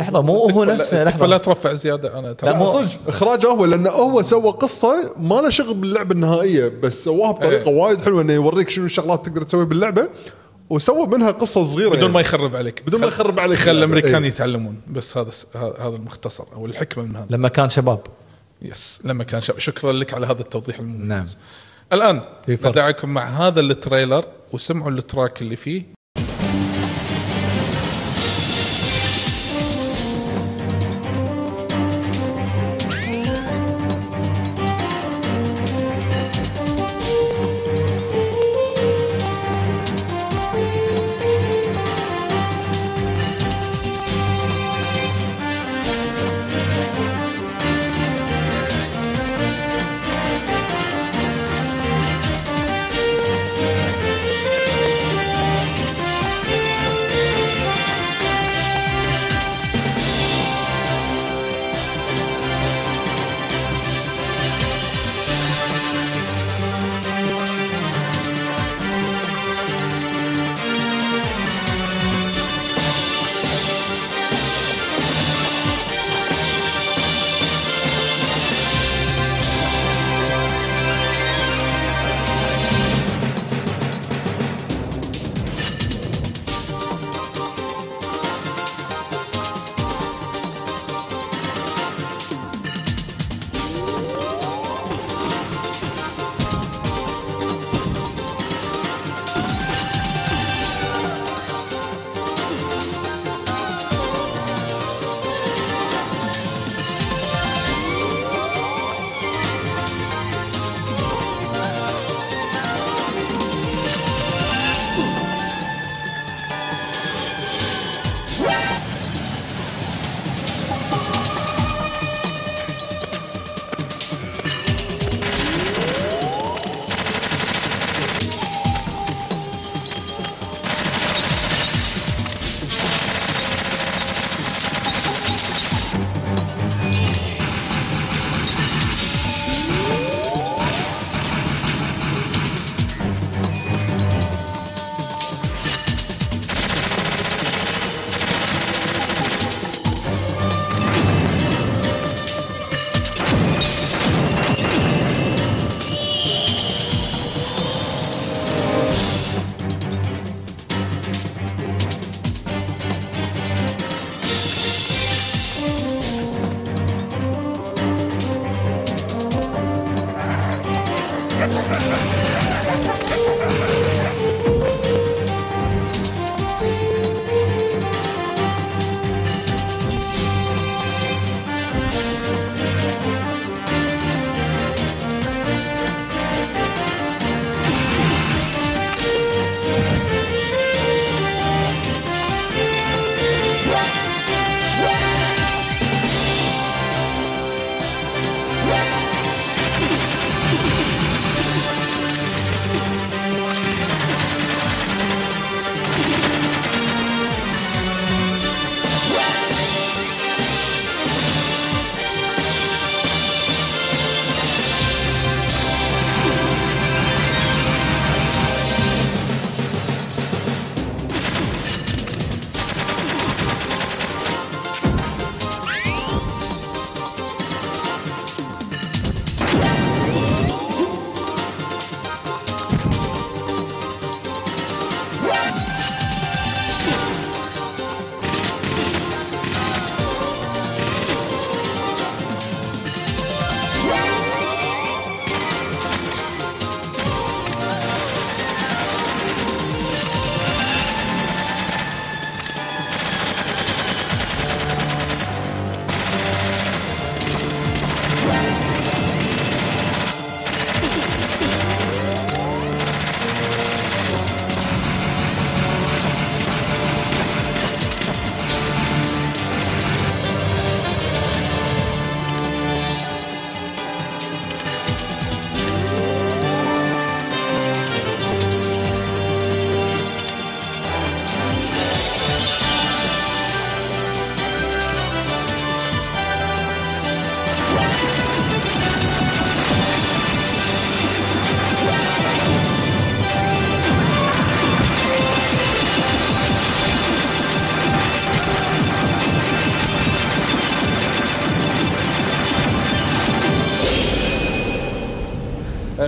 لحظة مو هو نفسه لحظة ترفع زيادة أنا ترى لا صدق إخراجه هو لأنه هو سوى قصة ما له شغل باللعبة النهائية بس سواها بطريقة إيه. وايد حلوة إنه يوريك شنو الشغلات تقدر تسويها باللعبة وسوى منها قصة صغيرة بدون يعني. ما يخرب عليك بدون ما يخرب عليك اللعبة. الأمريكان إيه. يتعلمون بس هذا هذا المختصر أو الحكمة من هذا لما كان شباب yes لما كان شاب شكرا لك على هذا التوضيح المميز نعم. الآن. ندعكم مع هذا ال trailer وسمعوا التراك اللي فيه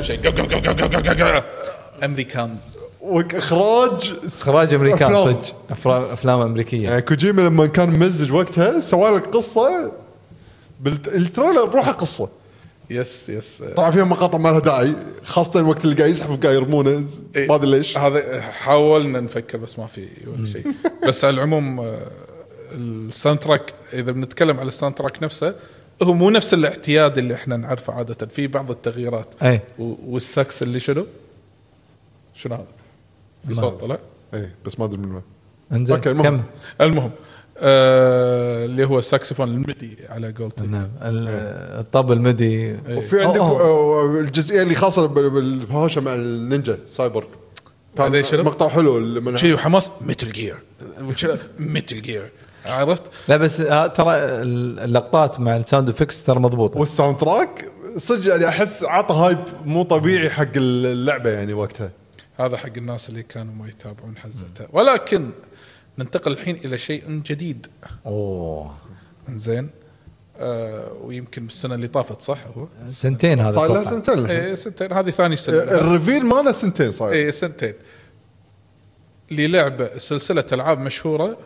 شيء. جو- جو- جو- جو- جو- جو- جو- جو. أمريكان. وإخراج؟ إخراج أمريكان أفلام. صدق. افلام أمريكية. يعني كوجيما لما كان ممزج وقتها سوى لك قصة بال trailer بروحه قصة. yes yes طبعا فيها مقاطع ما لها داعي خاصة الوقت اللي قاعد يزحف قاعد يرمونه إيه. ما أدري ليش. هذا حاولنا نفكر بس ما في ولا شيء. بس على العموم آه، ال soundtrack إذا بنتكلم على ال soundtrack نفسه هو مو نفس الاعتياد اللي إحنا نعرفه عادة في بعض التغييرات أي. و- والساكس اللي شنو؟ شنو هذا؟ في صوت طلع؟ إيه بس ما أدري من وين انزين okay، المهم. كمل المهم آه اللي هو الساكسفون ال MIDI على قولتي نعم ال- الطبل ال MIDI وفي عندك أوه. الجزئية اللي خاصة بال- بالهوشة مع النينجا بعدين كان شنو؟ مقطع حلو شيء وحماس Metal Gear Metal Gear عرفت؟ لا بس ها- ترى اللقطات مع ال sound effects ترى مضبوطة. وال soundtrack صدق يعني أحس عطى hype مو طبيعي حق اللعبة يعني وقتها. هذا حق الناس اللي كانوا ما يتابعون حزتها ولكن ننتقل الحين إلى شيء جديد. أوه. زين. آه ويمكن بالسنه اللي طافت صح هو؟ سنتين هذا صار أتوقع. سنتين. إيه سنتين. هذه ثاني سنة. ال reveal ماله سنتين صاير. إيه سنتين. للعبة سلسلة ألعاب مشهورة.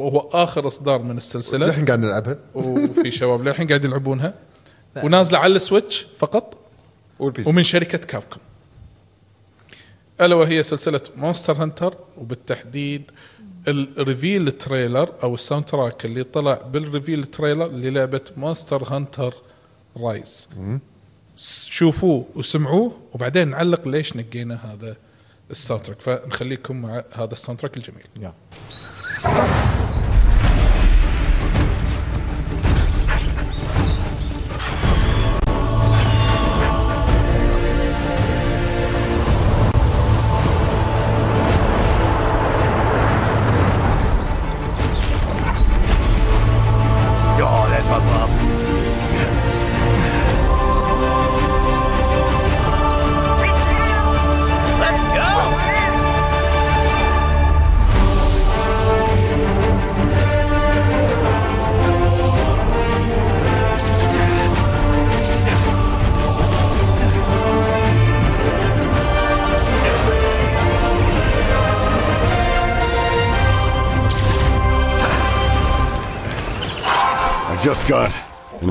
وهو آخر إصدار من السلسلة. الحين قاعد نلعبها. وفي شباب للحين قاعد يلعبونها. ونازلة على ال Switch فقط. ومن شركة Capcom. ألا وهي سلسلة Monster Hunter وبالتحديد ال reveal trailer أو ال soundtrack اللي طلع بال reveal trailer للعبة Monster Hunter Rise شوفوه وسمعوه وبعدين نعلق ليش نقينا هذا ال soundtrack فنخليكم مع هذا ال soundtrack الجميل. يلا.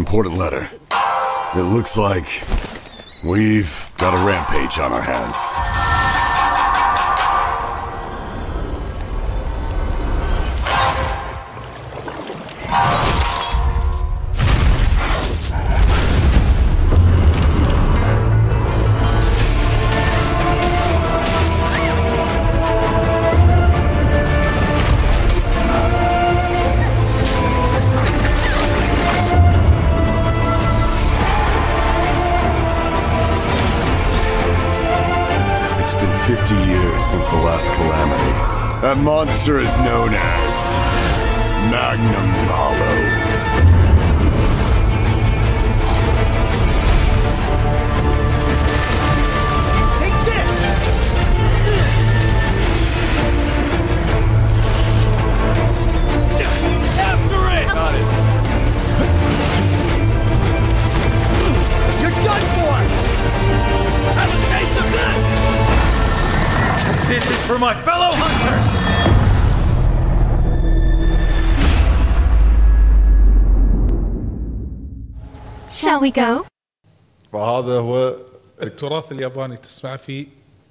Important letter. It looks like we've got a rampage on our hands. That monster is known as Magnum Hollow. We go? فهذا هو التراث الياباني تسمع فيه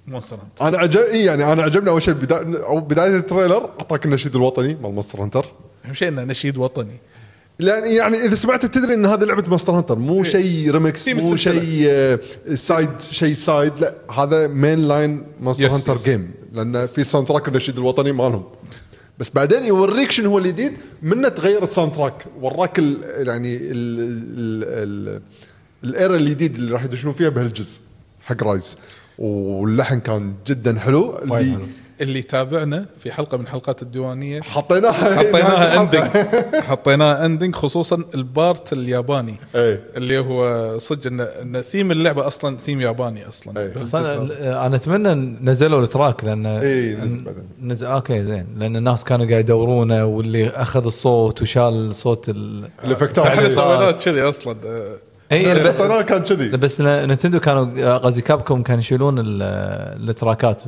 Monster Hunter أنا عجب إيه يعني أنا عجبني أول شيء بدا... أو بداية ال trailer أعطاك النشيد الوطني مال Monster Hunter أهم شيء إنه نشيد وطني لأن يعني إذا سمعت تدري إن هذه لعبة Monster Hunter مو شيء ريمكس مو. شيء آه، side شيء side لا هذا main line Monster Hunter. game لأن في soundtrack النشيد الوطني مالهم بس بعدين يوريك شنو هو الجديد منه تغير ال soundtrack وراك ال يعني ال ال ال ال era الجديد اللي راح يدشون فيها بهالجزء حق Rise. واللحن كان جدا حلو. اللي حلو. اللي تابعنا في حلقة من حلقات الديوانية. حطيناها حطيناها ending حطيناها ending خصوصا ال part الياباني. إيه. اللي هو صدق ان إن ثيم اللعبة أصلا ثيم ياباني أصلا. ال- أنا أتمنى نزلوا ال track لأن إيه، نزل بعدين. نزل أوكي زين. لأن الناس كانوا قاعد يدورونه واللي أخذ الصوت وشال صوت ال ال effect ات. إحنا. سويناه كذي أصلا. اي كان كذي. بس Nintendo كانوا قصدي Capcom كانوا يشيلون ال- track ات.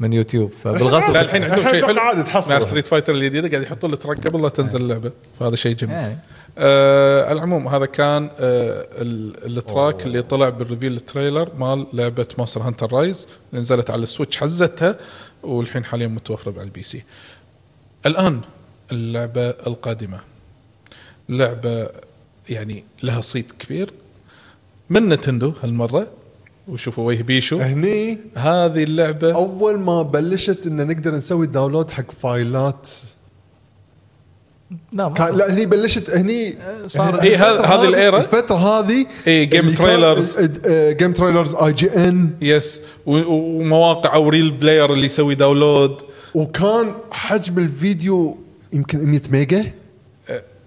من يوتيوب. فبالغصب. لا الحين عندهم شيء حلو عادي تحصله. مع Street Fighter الجديدة قاعد يحطون ال track قبل لا تنزل اللعبة. فهذا شيء جميل. يعني. آه على العموم هذا كان آه ال- ال track اللي طلع بال reveal ال trailer مال لعبة Monster Hunter Rise. نزلت على ال Switch حزتها والحين حاليا متوفرة على ال PC. الآن اللعبة القادمة. لعبة يعني لها صيت كبير. من Nintendo هالمرة؟ وشوفوا وجه بيشو. هني هذه اللعبة أول ما بلشت إن نقدر نسوي download حق file ات. لا كان لا هني بلشت هني صار- إيه، هذا- الفترة هذه ال era. الفترة هذه إيه، كان- trailers. آه، GameTrailers IGN yes ومواقع أو RealPlayer اللي يسوي download وكان حجم الفيديو يمكن 100 ميجا.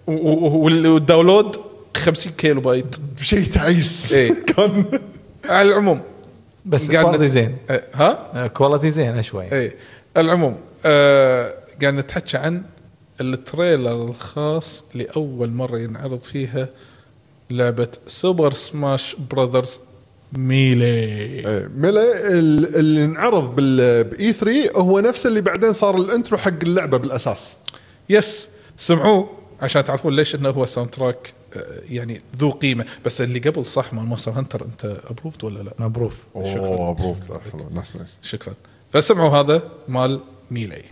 وال- وال download 50 كيلو بايت. شيء تعيس. إيه. كان على العموم. بس quality زين. آه، ها؟ quality زين شوي اي العموم آه قاعد نتحكى عن ال trailer الخاص لأول مرة ينعرض فيها لعبة Super Smash Brothers Melee Melee ال- اللي انعرض بال ب E3 هو نفس اللي بعدين صار ال intro حق اللعبة بالأساس. yes سمعوه عشان تعرفون ليش إنه هو soundtrack يعني ذو قيمة. بس اللي قبل صح مال Monster Hunter أنت approved ولا لا؟ approved أوه حلو. nice nice شكرا. فسمعوا هذا مال Melee.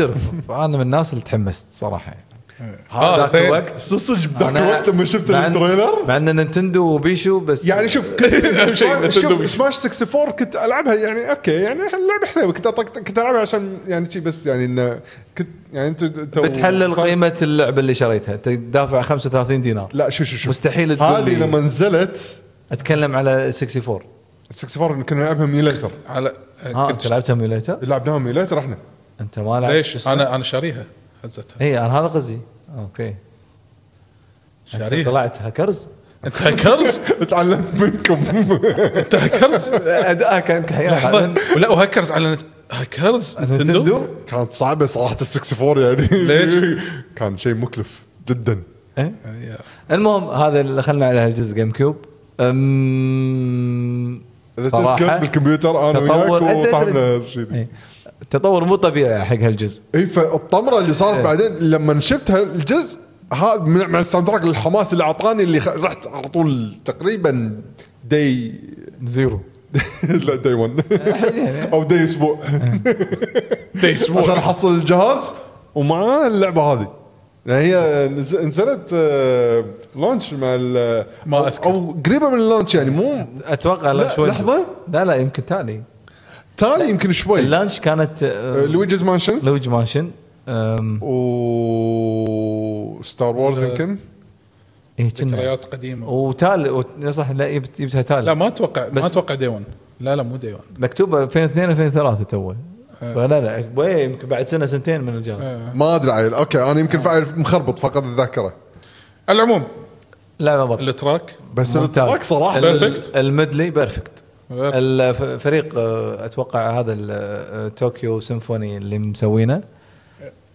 اعترف أنا من الناس اللي تحمست صراحة. آه، ذاك زين. الوقت. صدق بذاك أنا- الوقت لما شفت مع إن- ال trailer. مع إن Nintendo وبيشو بس يعني شوف كنت سماش 64 كنت ألعبها يعني أوكي يعني اللعبه حلوة. كنت كنت ألعبها عشان يعني شي بس يعني انه كنت يعني انت بتحلل قيمة اللعبة اللي شريتها. أنت دافع 35 دينار. لا شوف شوف شوف. مستحيل تقول هذه لما نزلت أتكلم على 64 64 كنا نلعبها emulator على ها أنت لعبتها ميوليتر لعبناها ميليتر إحنا. أنت ما لعبت ليش؟ أنا أنا شاريها هزتها. اي أنا هذا قصدي. أوكي. شاريها. طلعت هاكرز؟ أنت هاكرز؟ تعلمت منكم. أنت هاكرز؟ اداء كان لحظة. كحيان ولا وهاكرز على نت... هاكرز؟ نتندو؟ كانت صعبة صراحة ال 64 يعني. ليش؟ كان شيء مكلف جدا. إيه؟ المهم هذا اللي دخلنا على الجزء جيم كيوب. إذا صراحة تذكر بالكمبيوتر أنا وياك وصاحبنا رشيد إيه. تطور مو طبيعي حق هالجزء. إي فالطمرة اللي صارت بعدين لما شفت هالجزء هذا من- مع ال soundtrack الحماس اللي أعطاني اللي خ... رحت على طول تقريبا day zero. لا day 1 أو day أسبوع. day أسبوع. عشان أحصل الجهاز ومعاه اللعبة هذه. يعني هي نز- نزلت آه، لونش مع ال- ما أو- أذكر. أو قريبة من اللونش يعني مو أتوقع لا شوي. لحظة. لا لا يمكن تالي تالي يمكن شوي. اللانش كانت آه، آه، لويجيز مانشن لويج مانشن و ستار وورز يمكن. إيه كنا. ذكريات قديمة. وتال وت- صح لا جبت جبتها تال. لا ما أتوقع ما أتوقع دي 1 لا لا مو دي 1 مكتوبه 2002 2003 تو فلا لا يمكن بعد سنة سنتين من الجهاز ما أدري عيل. أوكي أنا يمكن فعل مخربط فقد الذاكرة. العموم لا ما بطل ال track. بس. ال track صراحة. ال- Perfect. ال medley perfect. الفريق أتوقع هذا ال- آه، Tokyo Symphony اللي مسوينه.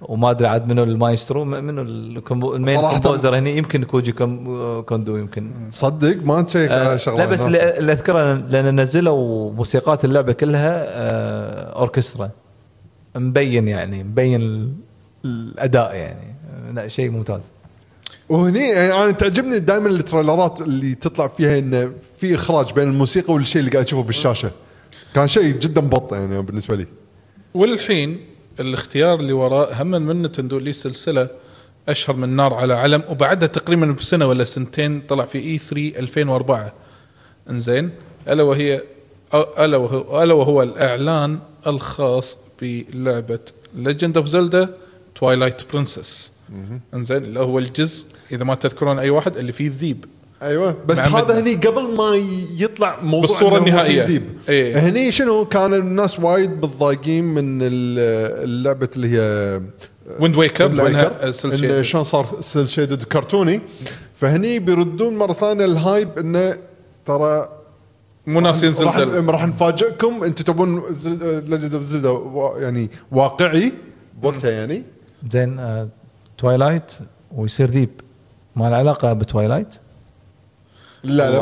وما أدري عاد منو المايسترو منو ال main composer هني يمكن كوجي كوندو يمكن. تصدق ما check آه، على شغلة لا بس اللي, اذكره لأن نزلوا موسيقات اللعبة كلها آه، أوركسترا. مبين يعني مبين ال- الأداء يعني. لا شيء ممتاز. وهني يعني أنا تعجبني دائما التريلرات اللي تطلع فيها انه في إخراج بين الموسيقى والشيء اللي قاعد تشوفه بالشاشة. كان شيء جدا بط يعني بالنسبة لي. والحين الاختيار اللي وراء هم من نتندو لي سلسلة أشهر من نار على علم وبعدها تقريبا بسنة ولا سنتين طلع في اي 3 2004 إنزين ألا وهي ألا وهو ألا وهو الإعلان الخاص بلعبة Legend of Zelda Twilight Princess انزين اللي هو الجزء إذا ما تذكرون أي واحد اللي فيه الذيب أيوه بس هذا. هني قبل ما يطلع موضوع بالصورة إنه هو في النهائية. ذيب. إيه. هني شنو كان الناس وايد متضايقين من ال- اللعبة اللي هي Wind Waker لأنها. شلون صار cel shaded كرتوني فهني بيردون مرة ثانية الهايب إنه ترى مو ناس ينزل راح. راح نفاجئكم أنتم تبون ليجند اوف زلدا يعني واقعي بوقتها يعني زين آه، توايلايت ويصير ذيب. ما له علاقة بتوايلايت لا لا.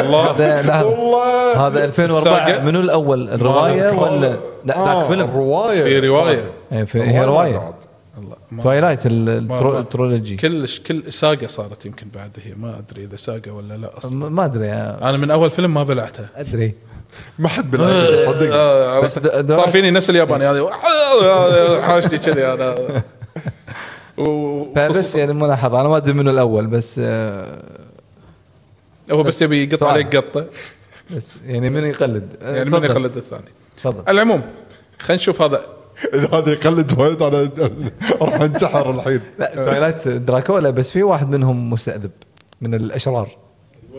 الله هذا لا هذا- والله. هذا 2004 الساقة. منو الأول؟ الرواية ولا لا آه ذاك فيلم. الرواية. في رواية. إيه، هي رواية. توايلايت الترولوجي كلش كل ساقة صارت يمكن بعد هي. ما أدري إذا ساقة ولا لا أصلا. ما أدري آه، أنا من أول فيلم ما بلعتها أدري. ما حد صدق آه، بس د- صار فيني نفس الياباني هذه. حاشتي كذي و- فبس يعني ملاحظة أنا ما أدري منو الأول بس آه، هو بس يبي يقط سؤال. عليك قطة. بس يعني من يقلد؟ آه، يعني من. يخلد الثاني؟ تفضل. العموم خلينا نشوف هذا. إذا هذا يقلد وايد أنا راح انتحر الحين. لا توايلايت دراكولا بس في واحد منهم مستأذب من الأشرار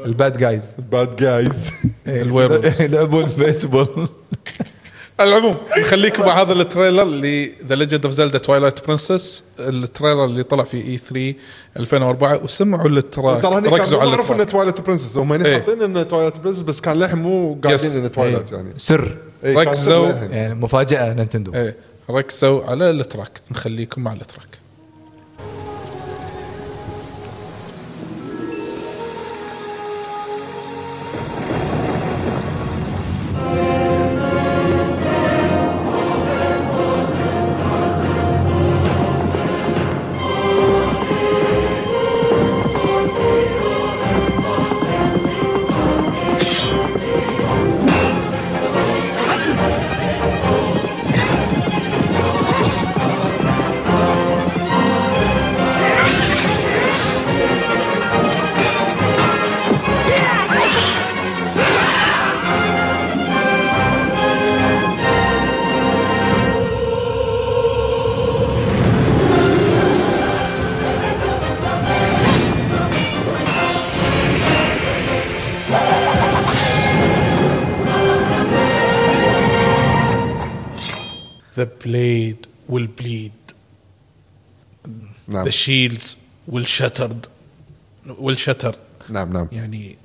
الباد جايز. باد جايز الويرولفز. يلعبون بيسبول العموم نخليكم مع هذا التريلر لذا ليجند اوف زلدا توايلايت برنسس التريلر اللي طلع في اي 3 2004 وسمعوا التراك ركزوا كان على انه التراك. تواليت برنسس هم هني إيه. حاطين انه تواليت برنسس بس كان للحين مو قاعدين Yes. انه تواليت يعني. سر. إيه، ركزوا. يعني مفاجأة نينتندو. إيه ركزوا على التراك نخليكم مع التراك. Will shattered will shatter. نعم نعم. يعني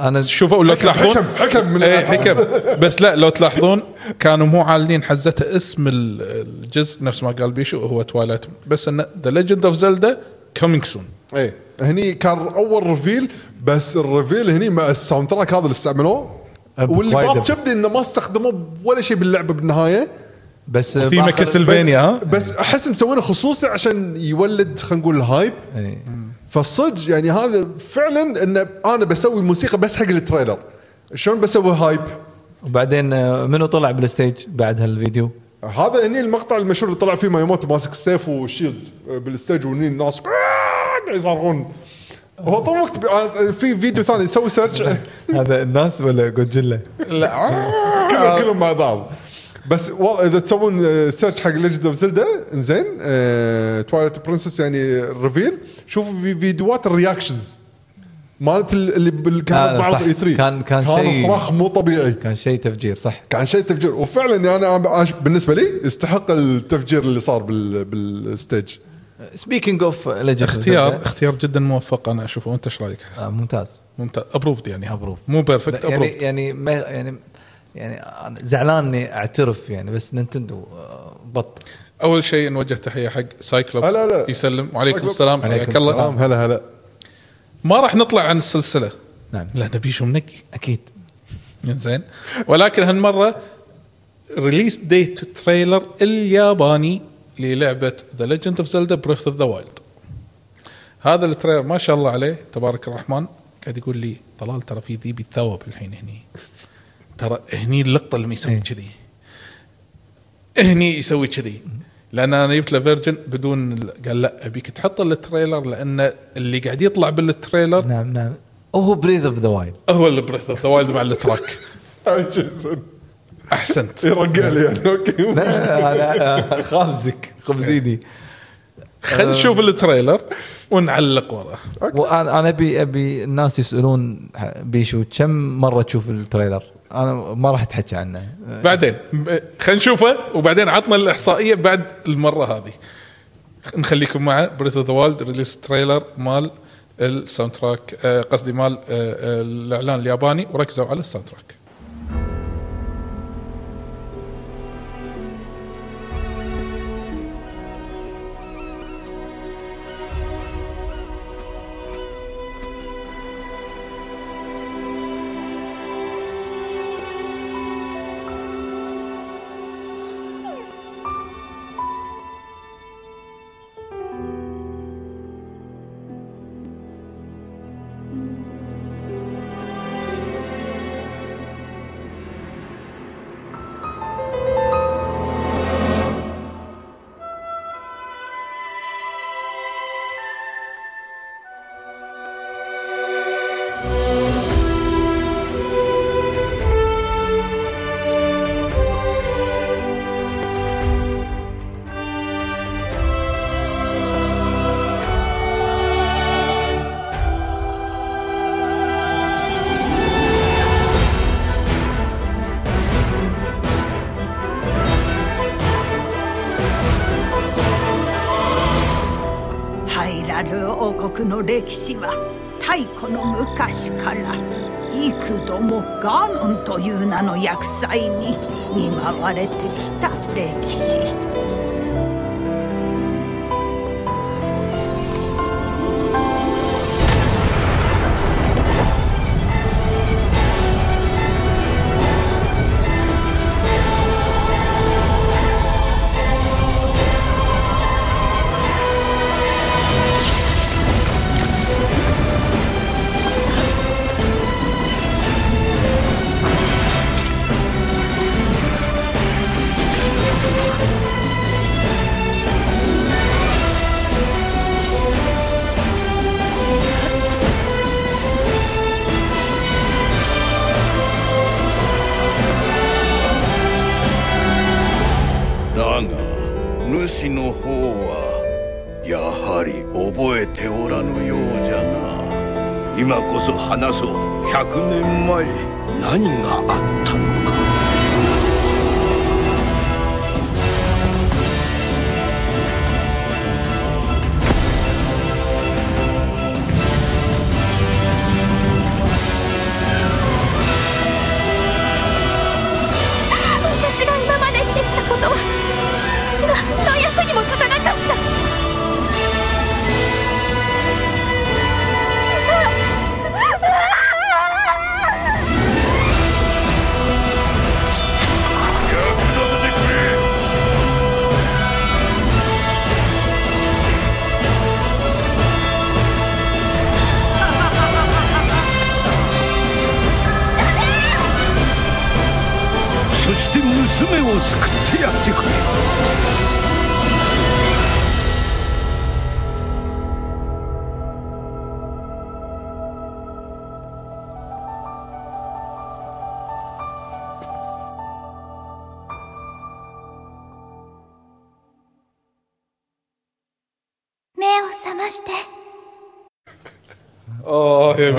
أنا شوفوا لو تلاحظون حكم- حكم من إيه. حكم. بس لا لو تلاحظون كانوا مو عالين حزته اسم ال- الجزء نفس ما قال بيشو هو توايلايت بس انه ذا ليجند اوف زلدا كومينج سون إيه هني كان أول ريفيل بس الريفيل هني مع الساوند تراك هذا اللي استعملوه. واللي باب. كبدي إنه ما استخدموا ولا شيء باللعبة بالنهاية. بس بآخر- كاسلفينيا ها؟ بس أحس مسوينه خصوصي عشان يولد خلينا نقول الهايب. فالصدق يعني هذا فعلا انه أنا بسوي موسيقى بس حق التريلر. شلون بسوي هايب؟ وبعدين آه، منو طلع بالستيج بعد هالفيديو؟ هذا هني المقطع المشهور اللي طلع فيه مايموتو ماسك السيف والشيلد بالستيج وهني الناس يصرخون. هو طول الوقت أنا- في فيديو ثاني سوي سيرش هذا الناس ولا جودجيلا لا كلهم كلهم مع بعض. بس والله إذا تسوون آه، سيرش حق ليجند اوف زلدا إنزين تواليت برنسس يعني ريفيل شوفوا في فيديوهات الرياكشنز مالت ال- اللي آه، كانت صح. بعرض اي 3 كان- كان كان شيء- صراخ مو طبيعي. كان شيء تفجير صح. كان شيء تفجير. وفعلا يعني أنا بالنسبة لي يستحق التفجير اللي صار بال بالستيج سبيكينج اوف ليجند اختيار اختيار جدا موفق أنا أشوفه. وانت إيش رأيك؟ آه ممتاز. ممتاز. ابروفد يعني. ابروف مو بيرفكت يعني ابروفد يعني ما يعني يعني أنا زعلان إني أعترف يعني بس نينتندو آه، بط. أول شيء نوجه تحية حق سايكلوبس لا، لا. يسلم. وعليكم سايكلوبس. السلام. عليكم حياك الله. سلام هلا هلا. ما راح نطلع عن السلسلة. نعم. لا نبي شو منقي أكيد. زين. ولكن هالمرة ريليس ديت تريلر الياباني للعبة ذا ليجند اوف زلدا بريث اوف ذا وايلد هذا التريلر ما شاء الله عليه تبارك الرحمن. قاعد يقول لي طلال ترى في ذي بيتثوب الحين هني. ترى هني اللقطة اللي يسوي إيه. كذي. هني يسوي كذي. لأن أنا جبت له فيرجن بدون ال- قال لا أبيك تحط التريلر لأن اللي قاعد يطلع بالتريلر نعم نعم. هو بريذ اوف ذا وايلد هو اللي بريث اوف ذا وايلد مع التراك. أحسنت. يرقع لي يعني أوكي. لا خابزك خبزيني. خلينا نشوف التريلر ونعلق وراه. وأنا أنا ابي أبي الناس يسألون بيشو كم مرة تشوف التريلر؟ أنا ما راح أتحكى عنه. بعدين خلينا نشوفه وبعدين عطنا الإحصائية بعد المرة هذه. نخليكم مع بريث اوف ذا وايلد ريليس تريلر مال الساوند تراك آه، قصدي مال آه، آه، الإعلان الياباني وركزوا على الساوند تراك 幾度もガノンという名の厄災に見舞われてきた歴史。主の方はやはり覚えておらぬようじゃな。今こそ話そう。100年前何があったの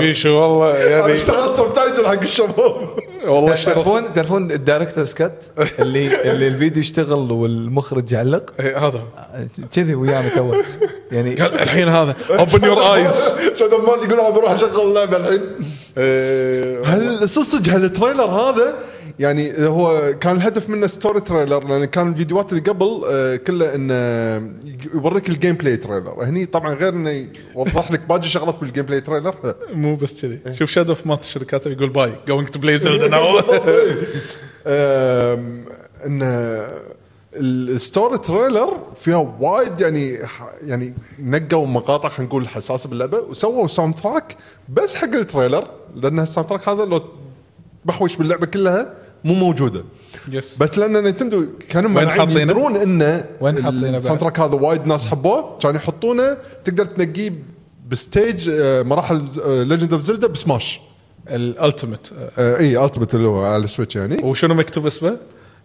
بيشو والله أنا يعني اشتغلت سبتايتل حق الشباب. والله تعرفون تعرفون الدايركتورز كات؟ اللي اللي الفيديو يشتغل والمخرج يعلق؟ إيه، هذا. كذي ويانا تو. يعني الحين هذا. اوبن يور ايز شادو ما يقول بروح أشغل اللعبة الحين. هل صدق هالتريلر هذا يعني هو كان الهدف منه ستوري تريلر لأن كان الفيديوهات اللي قبل آه، كلها إنه يوريك الجيم بلاي تريلر هني طبعا غير إنه يوضح لك باقي شغلات بالجيم بلاي تريلر مو بس كذي. شوف شادو اوف ماث شركاته يقول باي جوينج تو بلاي زلدا ناو آم، إن الستوري تريلر فيها وايد يعني يعني نقوا مقاطع خلينا نقول حساسه باللعبة وسووا ساوند تراك بس حق التريلر لأن الساوند تراك هذا لو بحوش باللعبة كلها مو موجودة. يس بس لأن نينتندو كانوا وين حاطينه؟ يدرون انه وين حاطينه بعد؟ الساوند تراك هذا وايد ناس حبوه. كانوا يحطونه تقدر تنقيه بستيج آه، مراحل ليجند اوف زلدا بسماش. الألتيميت. آه، إي التمت اللي هو على السويتش يعني. وشنو مكتوب اسمه؟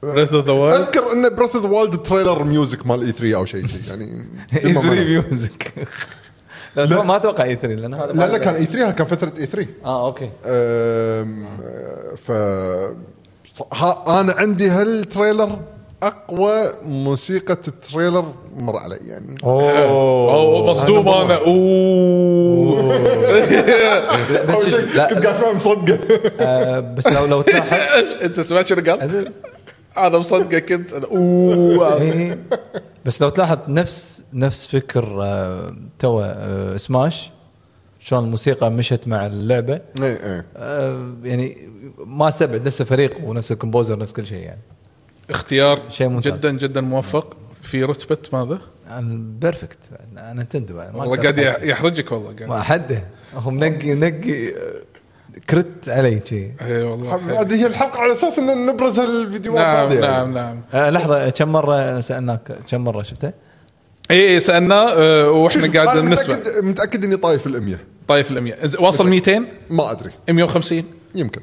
بريث اوف ذا وايلد أذكر إن بريث اوف ذا وايلد تريلر ميوزك مال اي 3 أو شيء يعني. اي إما 3 ما- ميوزك لا ما- ما أتوقع اي 3 لأن هذا لا لا. كان اي 3 كان فتره اي 3 آه أوكي. أم، ف أنا عندي هالتريلر أقوى موسيقى ال trailer مر علي يعني. أوه. مصدوم أنا أوه. بس لا كنت قاعد فاهم صدقة. آه، بس لو لو تلاحظ أنت سمعت شنو قال؟ أنا مصدقك انت أنا. أوه. إيه. بس لو تلاحظ نفس نفس فكر آه، تو آه، سماش. شلون الموسيقى مشت مع اللعبة. اي اي آه، يعني ما استبعد نفس الفريق ونفس ال composer نفس كل شيء يعني. اختيار شيء ممتاز. جدا جدا موفق. في رتبة ماذا؟ perfect نتندو. والله قاعد. يحرجك والله قاعد. ما حده هو منقي منقي كرت علي شيء اي والله هذه هي الحلقة على أساس إن نبرز الفيديوهات نعم هذه. يعني. نعم نعم. آه، لحظة كم مرة سألناك؟ كم مرة شفته؟ اي سالناه آه، وإحنا قاعد نسمع. متاكد متأكد إني طايف ال 100 طايف ال 100 إز- واصل 200 ما أدري. 150 يمكن.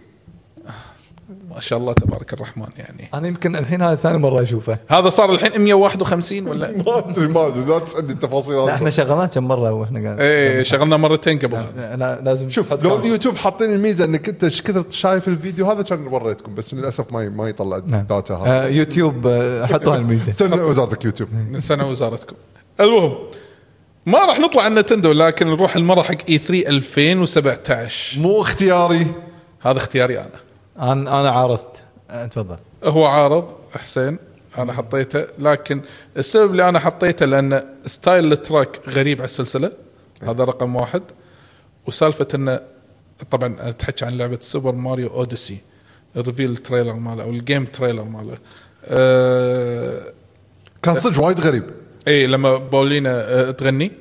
ما شاء الله تبارك الرحمن يعني. أنا يمكن الحين هذا ثاني مرة أشوفه. هذا صار الحين 151 ولا؟ ما أدري ما أدري. لا تسألني التفاصيل. لا إحنا شغلناه كم مرة وإحنا قاعد إيه شغلنا مرتين قبل لا لا، لازم شوف لو. اليوتيوب حاطين الميزة إنك أنت إيش كثر شايف الفيديو هذا كان وريتكم بس للأسف ما ما يطلع نعم. data هذا. آه، يوتيوب آه، حطوا الميزة. استنى وزارتك يوتيوب. من سنة وزارتكم. المهم ما راح نطلع عن نتندو لكن نروح المرة حق E3 2017 مو اختياري. هذا اختياري أنا. أنا أنا عارضت. آه، تفضل. هو عارض حسين أنا حطيته. لكن السبب اللي أنا حطيته لأن style ال track غريب على السلسلة. هذا رقم واحد. وسالفة انه طبعا أتحكي عن لعبة سوبر ماريو أوديسي ال reveal trailer ماله أو ال game trailer ماله. أه كان صدق وايد غريب. اي لما بولينا أه تغني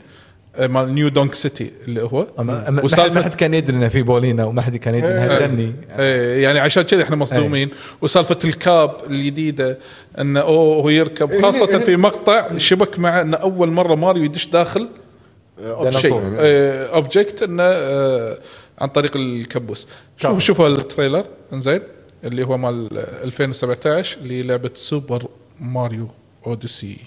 أه مال نيو دونك سيتي اللي هو. أما- ما حد- كان يدري إنه في بولينا وما حد كان يدري انها تغني إيه يعني عشان كذا إحنا مصدومين. وسالفة ال cap الجديدة انه أوه هو يركب إيه، خاصة إيه. في مقطع شبك مع انه أول مرة ماريو يدش داخل. object إنه آه، عن طريق الكبوس. شوفوا شوفوا ال trailer إنزين اللي هو مال 2017 للعبة سوبر ماريو أوديسي.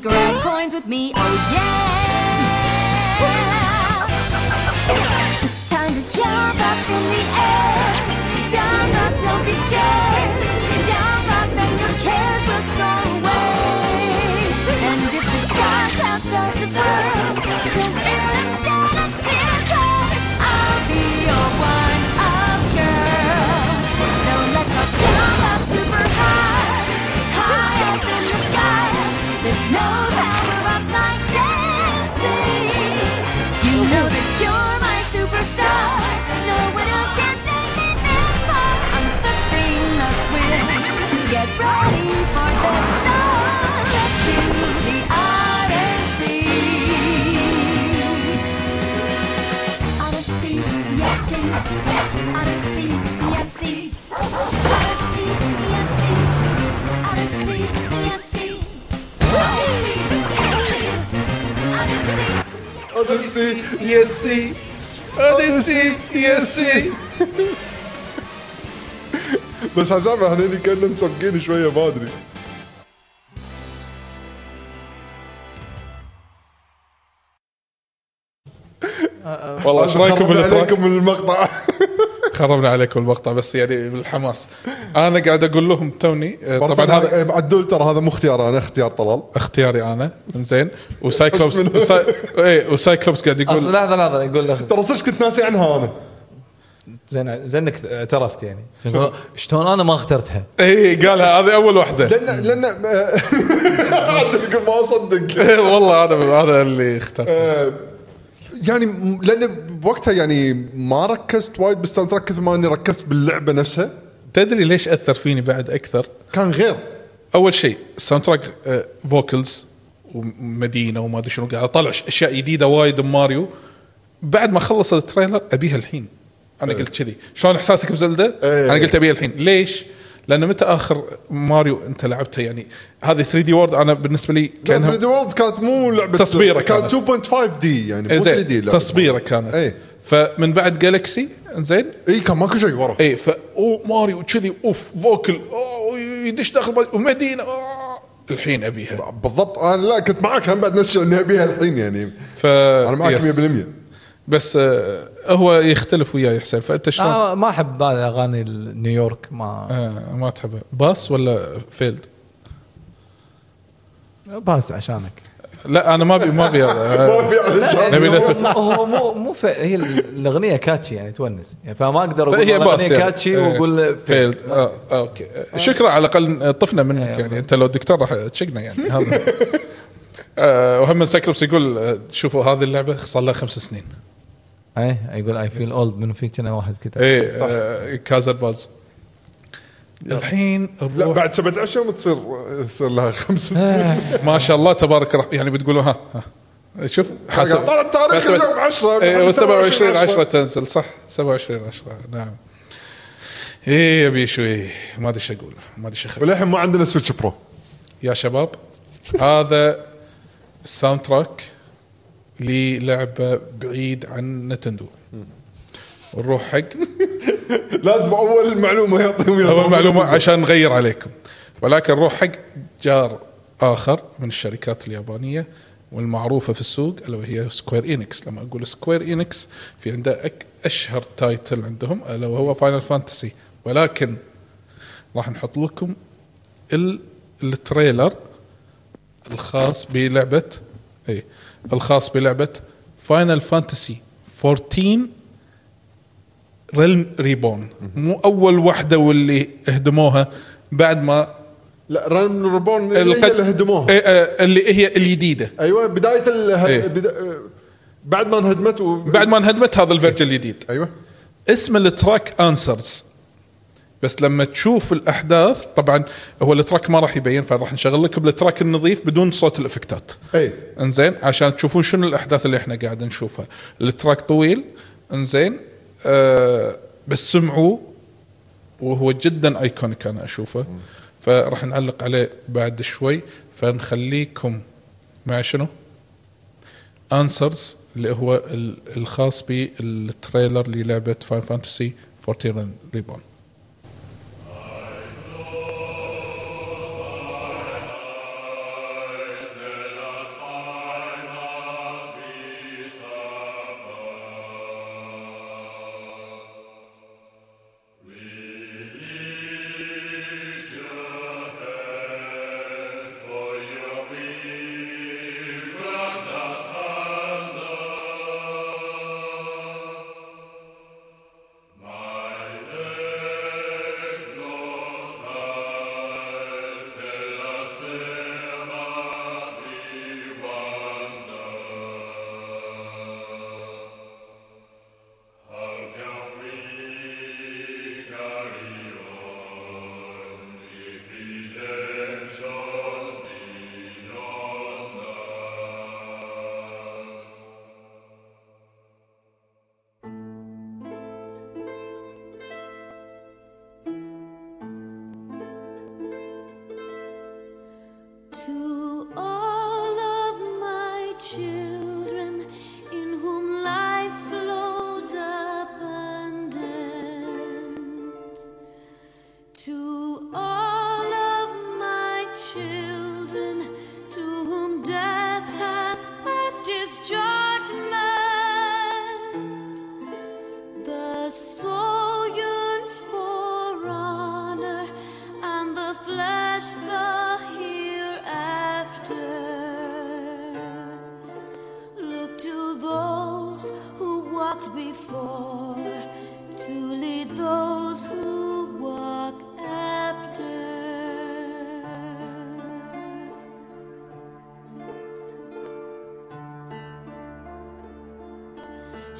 Grab coins with me. Oh yeah. It's time to jump up in the air. Jump up, don't be scared. Jump up and your cares will soar away. And if the dark clouds start to swirl, Odyssey, Odyssey. يسي اوديسي يسي بس حسام إحنا اللي كنا مسبقين شوية ما أدري والله إيش رأيكم خربنا بال track؟ عليكم المقطع خربنا عليكم المقطع بس يعني بالحماس. أنا قاعد أقول لهم توني آه، طبعا هذا عدول ترى هذا مو اختيار أنا اختيار طلال. اختياري أنا زين وسايكلوبس وساي... إيه وسايكلوبس قاعد أصل يقول لحظة لحظة يقول لك ترى صدق كنت ناسي عنها أنا. زين زين انك اعترفت يعني. شلون؟ أنا ما اخترتها؟ إيه قالها هذه أول واحدة لأن لأن عدل ما أصدق. إيه، والله هذا هذا اللي اخترته. آه، يعني لأن بوقتها يعني ما ركزت وايد بال soundtrack كثر ما إني ركزت باللعبة نفسها تدري ليش أثر فيني بعد أكثر؟ كان غير أول شيء ال soundtrack vocals ومدينة وما أدري شنو قاعد أطلع أشياء جديدة وايد بماريو بعد ما خلص ال trailer أبيها الحين أنا قلت كذي شلون إحساسك بزيلدا؟ إيه. أنا قلت أبيها الحين ليش؟ لأن متى آخر ماريو أنت لعبته؟ يعني هذه 3D World أنا بالنسبة لي كان 3 كانها D World كانت مو لعبة تصبيرة كانت كانت. 2.5D يعني إيه مو 3D زين تصبيرة كانت. اي فمن بعد جالكسي زين اي كان ماكو شيء ورا. اي ف ماريو كذي أوف vocal يدش داخل ومدينة الحين أبيها. بالضبط. أنا لا كنت معك هم بعد نفس الشيء إني أبيها الحين يعني. ف أنا معك yes. 100% بس آه هو يختلف وياي حسين فأنت شلون آه. آه ما أحب هذه أغاني نيويورك ما آه ما تحبه pass ولا failed؟ pass عشانك. لا أنا ما ابي ما أبي آه، نبي هو- نثبت. هو مو مو. هي الأغنية كاتشي يعني تونس. يعني فما أقدر أقول هي باس الأغنية يعني. كاتشي آه، وأقول فيلد. آه آه أوكي. آه. شكرا على الأقل طفنا منك إيه، يعني. أنت لو دكتور راح تشقنا يعني. هذا. آه وهم سايكلوبس يقول آه، شوفوا هذه اللعبة صار لها خمس سنين. اي يقول اي فيل اولد من في كنا واحد كتب إيه آه كازر باز الحين لا بعد سبعة اشهر تصير تصير لها خمس ما شاء الله تبارك الرحمن يعني بتقولوا ها, ها. شوف حسب طلع التاريخ اليوم 10 إيه 27 10 تنزل صح؟ 27 10 نعم. إيه يبي شوي ما أدري إيش أقول ما أدري إيش اخبر وللحين ما عندنا Switch Pro يا شباب هذا ال soundtrack للعبه بعيد عن نتندو. نروح حق. لازم أول معلومة يعطيهم. أول معلومة عشان نغير عليكم. ولكن نروح حق جار آخر من الشركات اليابانية والمعروفة في السوق الا وهي سكوير انكس لما أقول سكوير انكس في عنده أك أشهر title عندهم الا وهو فاينل فانتسي ولكن راح نحط لكم ال- ال trailer الخاص بلعبة اي الخاص بلعبة فاينل فانتسي 14 Realm Reborn مو أول وحدة واللي اهدموها بعد ما لا Realm Reborn اللي, القد- اللي هدموها إيه، آه، اللي هي الجديدة. أيوه بداية اله... إيه. بدا... بعد ما انهدمت و... بعد ما انهدمت هذا ال version الجديد. أيوه. اسم ال track Answers بس لما تشوف الأحداث طبعا هو ال track ما راح يبين فراح نشغل لكم ال track النظيف بدون صوت الإفكتات. أي. إنزين؟ عشان تشوفون شنو الأحداث اللي إحنا قاعد نشوفها. ال track طويل إنزين؟ آه بس سمعوا وهو جدا iconic أنا أشوفه. فراح نعلق عليه بعد شوي. فنخليكم مع شنو؟ Answers اللي هو ال- الخاص بال trailer للعبة Final Fantasy 14 Reborn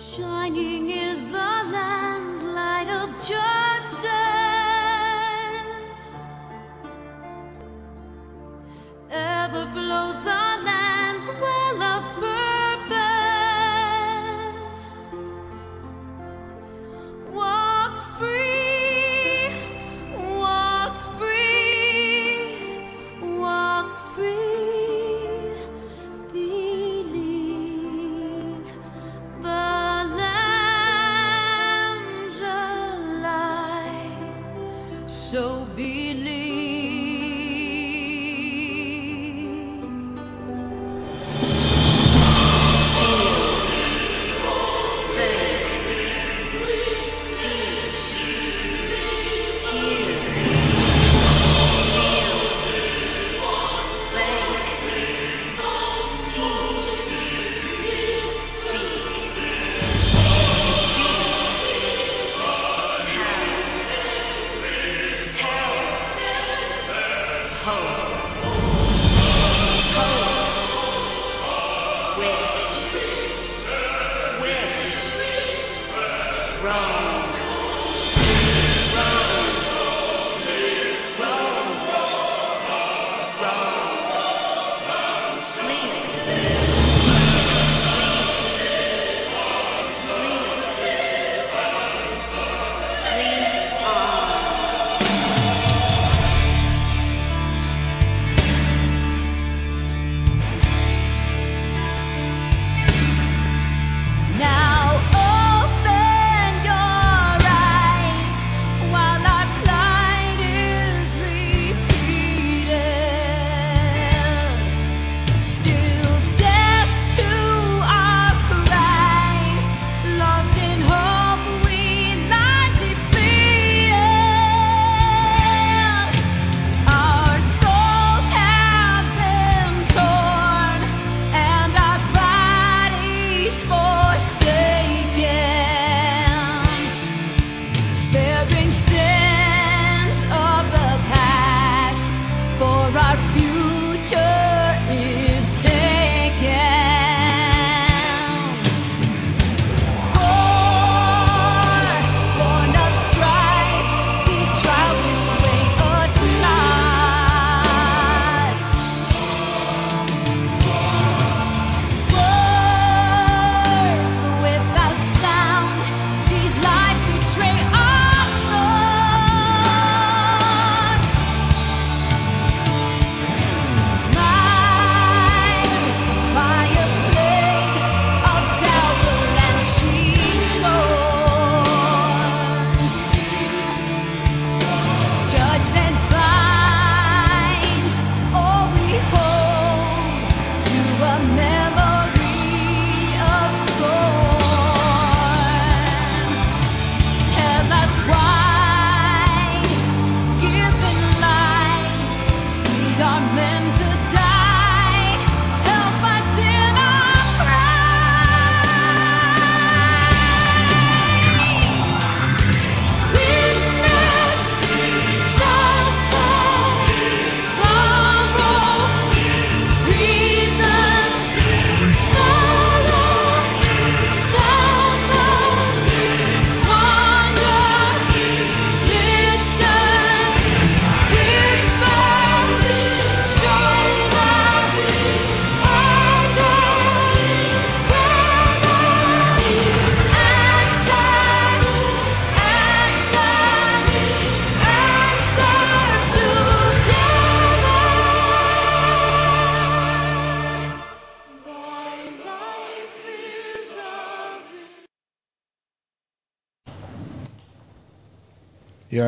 Shining is the land's light of joy.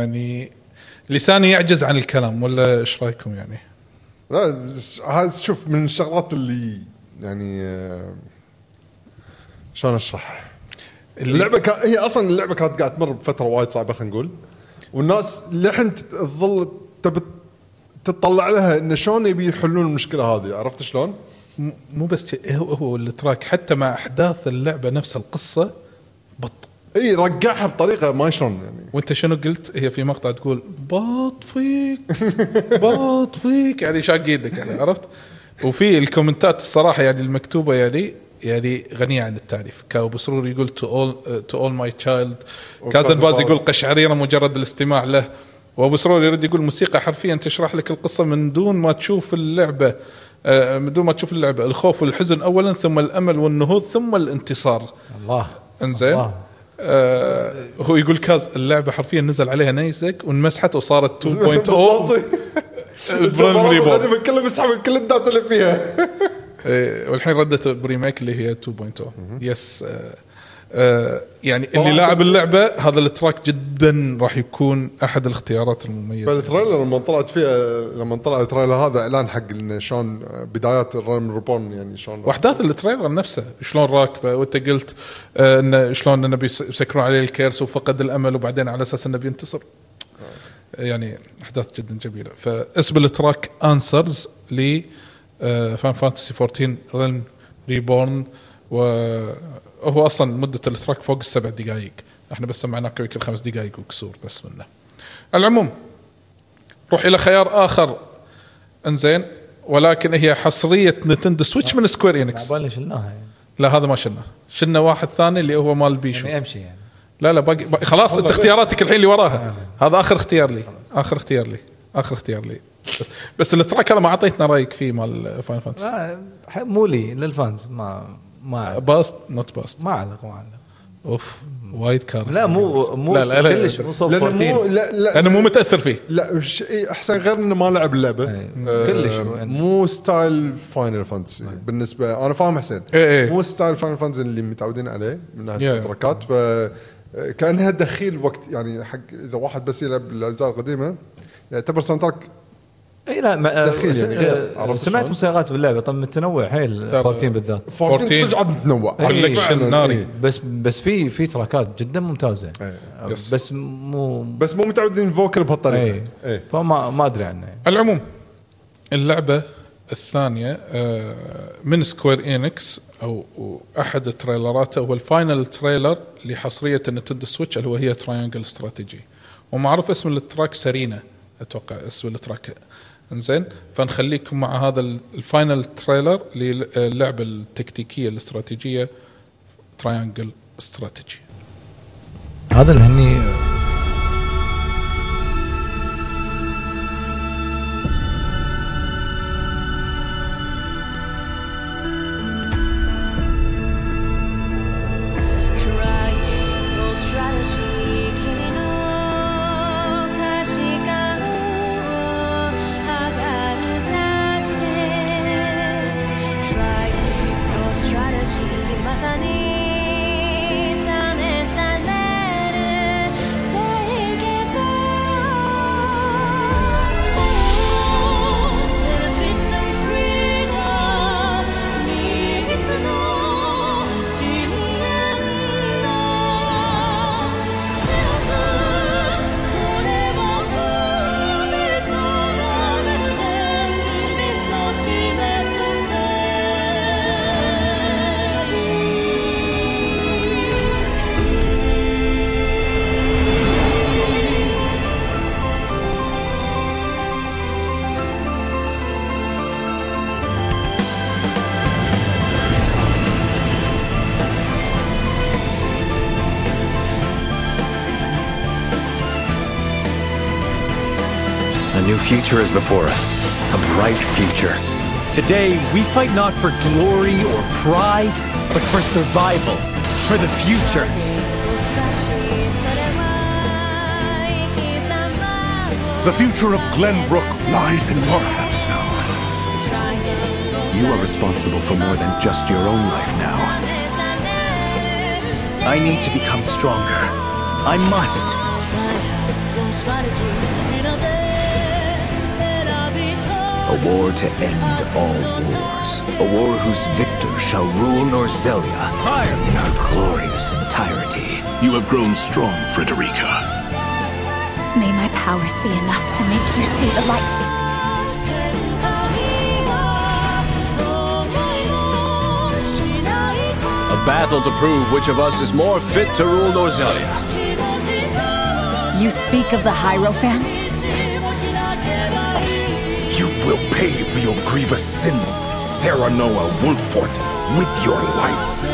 يعني لساني يعجز عن الكلام ولا إيش رأيكم يعني؟ لا هذا شوف من الشغلات اللي يعني آه، شلون أشرح؟ اللعبة كان هي أصلا اللعبة كانت قاعدة تمر بفترة وايد صعبة خلينا نقول والناس للحين تظل تبت تطلع لها انه شلون يبي يحلون المشكلة هذه عرفت شلون؟ مو بس هو هو التراك حتى مع أحداث اللعبة نفسها القصة بط اي رقعها بطريقة ما شلون يعني. وانت شنو قلت؟ هي في مقطع تقول باط فيك باط فيك. يعني شاق إيدك يعني عرفت؟ وفي الكومنتات الصراحة يعني المكتوبة يعني يعني غنية عن التعريف. كأبو سرور يقول to all to all my child كازن باز يقول قشعريرة مجرد الاستماع له. وأبو سرور يرد يقول موسيقى حرفيا تشرح لك القصة من دون ما تشوف اللعبة. آه، من دون ما تشوف اللعبة. الخوف والحزن اولا ثم الأمل والنهوض ثم الانتصار. الله. إنزين. الله. آه هو يقول كاز اللعبة حرفيا نزل عليها نيزك وانمسحت وصارت 2.0 بالضبط. ال Realm Reborn. كله مسحب كل ال data اللي فيها. إيه، والحين ردت ب remake اللي هي 2.0 yes آه، يعني اللي لاعب اللعبة هذا ال track جدا راح يكون أحد الاختيارات المميزة. فال trailer لما طلعت فيها لما طلع ال trailer هذا إعلان حق شلون بدايات ال Realm Reborn يعني شلون وأحداث ال trailer نفسه شلون راكبه وأنت قلت آه، انه شلون انه بيس- بيسكرون عليه ال curse وفقد الأمل وبعدين على أساس إنه بينتصر. يعني أحداث جدا جميلة. فاسم ال track Answers ل Final Fantasy 14 Realm Reborn وهو أصلا مدة ال track فوق السبع دقائق إحنا بس سمعناك يمكن خمس دقائق وكسور بس منه. العموم روح إلى خيار آخر. إنزين ولكن هي حصرية نتندو سويتش من سكوير انكس عبالي شلناها يعني. لا هذا ما شلنا. شلنا واحد ثاني اللي هو مال بيشو. يعني أمشي يعني. لا لا باقي, باقي خلاص أنت اختياراتك الحين اللي وراها. هذا آخر اختيار لي. آخر اختيار لي. آخر اختيار لي. بس, التراك هذا ما أعطيتنا رأيك فيه مال فاين فانتسي ح- مو لي للفانز ما ما باست نوت باست ما علق ما علق أوف وايد كار لا مو مو لا لا لا كلش مو صوب مو 14 لا لا أنا مو متأثر فيه. لا شيء أحسن غير إنه ما لعب اللعبة. إيه. آه، كلش. مو style Final Fantasy بالنسبة أنا فاهم حسين. إيه إيه. مو style Final Fantasy اللي متعودين عليه من ناحية Yeah. التراكات ف كأنها دخيل وقت يعني حق إذا واحد بس يلعب الأجزاء القديمة يعتبر soundtrack إي لا ما دخيل يعني غير. آه، عرفت سمعت شلون؟ موسيقات باللعبه طب متنوع حيل ترى- 14 بالذات 14 14 تقعد متنوع إيه. ناري. بس بس في في تراكات جدا ممتازة إيه. yes. بس مو بس مو متعودين vocal بهالطريقة اي إيه فما ما أدري عنه يعني. العموم اللعبة الثانية آه، من Square Enix أو أو أحد تريلراته هو ال final trailer لحصرية ال Nintendo Switch اللي هو هي Triangle Strategy ومعروف اسم ال track Serenoa أتوقع اسم ال track انزين فنخليكم مع هذا ال- ال final trailer للعبة التكتيكية الاستراتيجية تراينجل استراتيجي هذا اللي هني before us a bright future. Today, we fight not for glory or pride, but for survival, for the future. The future of Glenbrook lies in your hands now. You are responsible for more than just your own life now. I need to become stronger. I must. A war to end all wars. A war whose victor shall rule Norzelia Fire! in her glorious entirety. You have grown strong, Frederica. May my powers be enough to make you see the light. A battle to prove which of us is more fit to rule Norzelia. You speak of the Hierophant? Will pay for your grievous sins, Serenoa Wolfort, with your life.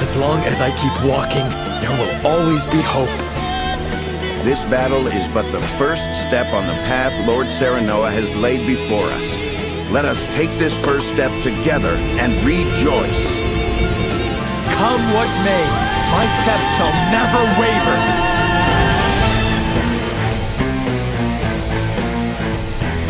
As long as I keep walking, there will always be hope. This battle is but the first step on the path Lord Serenoa has laid before us. Let us take this first step together and rejoice. Come what may, my steps shall never waver.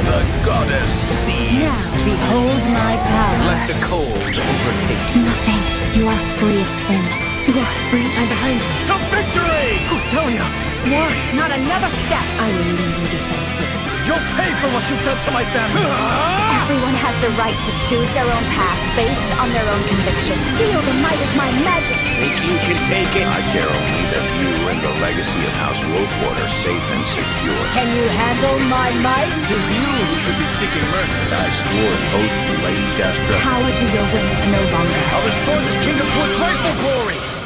The goddess sees. Now behold my power. Let the cold overtake you. Nothing. You are free of sin. You are free. I'm behind you. To victory! Cortelia! Why? Not another step. I will leave you defenseless. You'll pay for what you've done to my family. Everyone has the right to choose their own path based on their own conviction. Seal the might of my magic. Think you can take it? I care only that you and the legacy of House Wolfward are safe and secure. Can you handle my might? It is you who should be seeking mercy. I swore an oath to Lady Destra. Power to your wings no longer. I'll restore this kingdom to its rightful glory.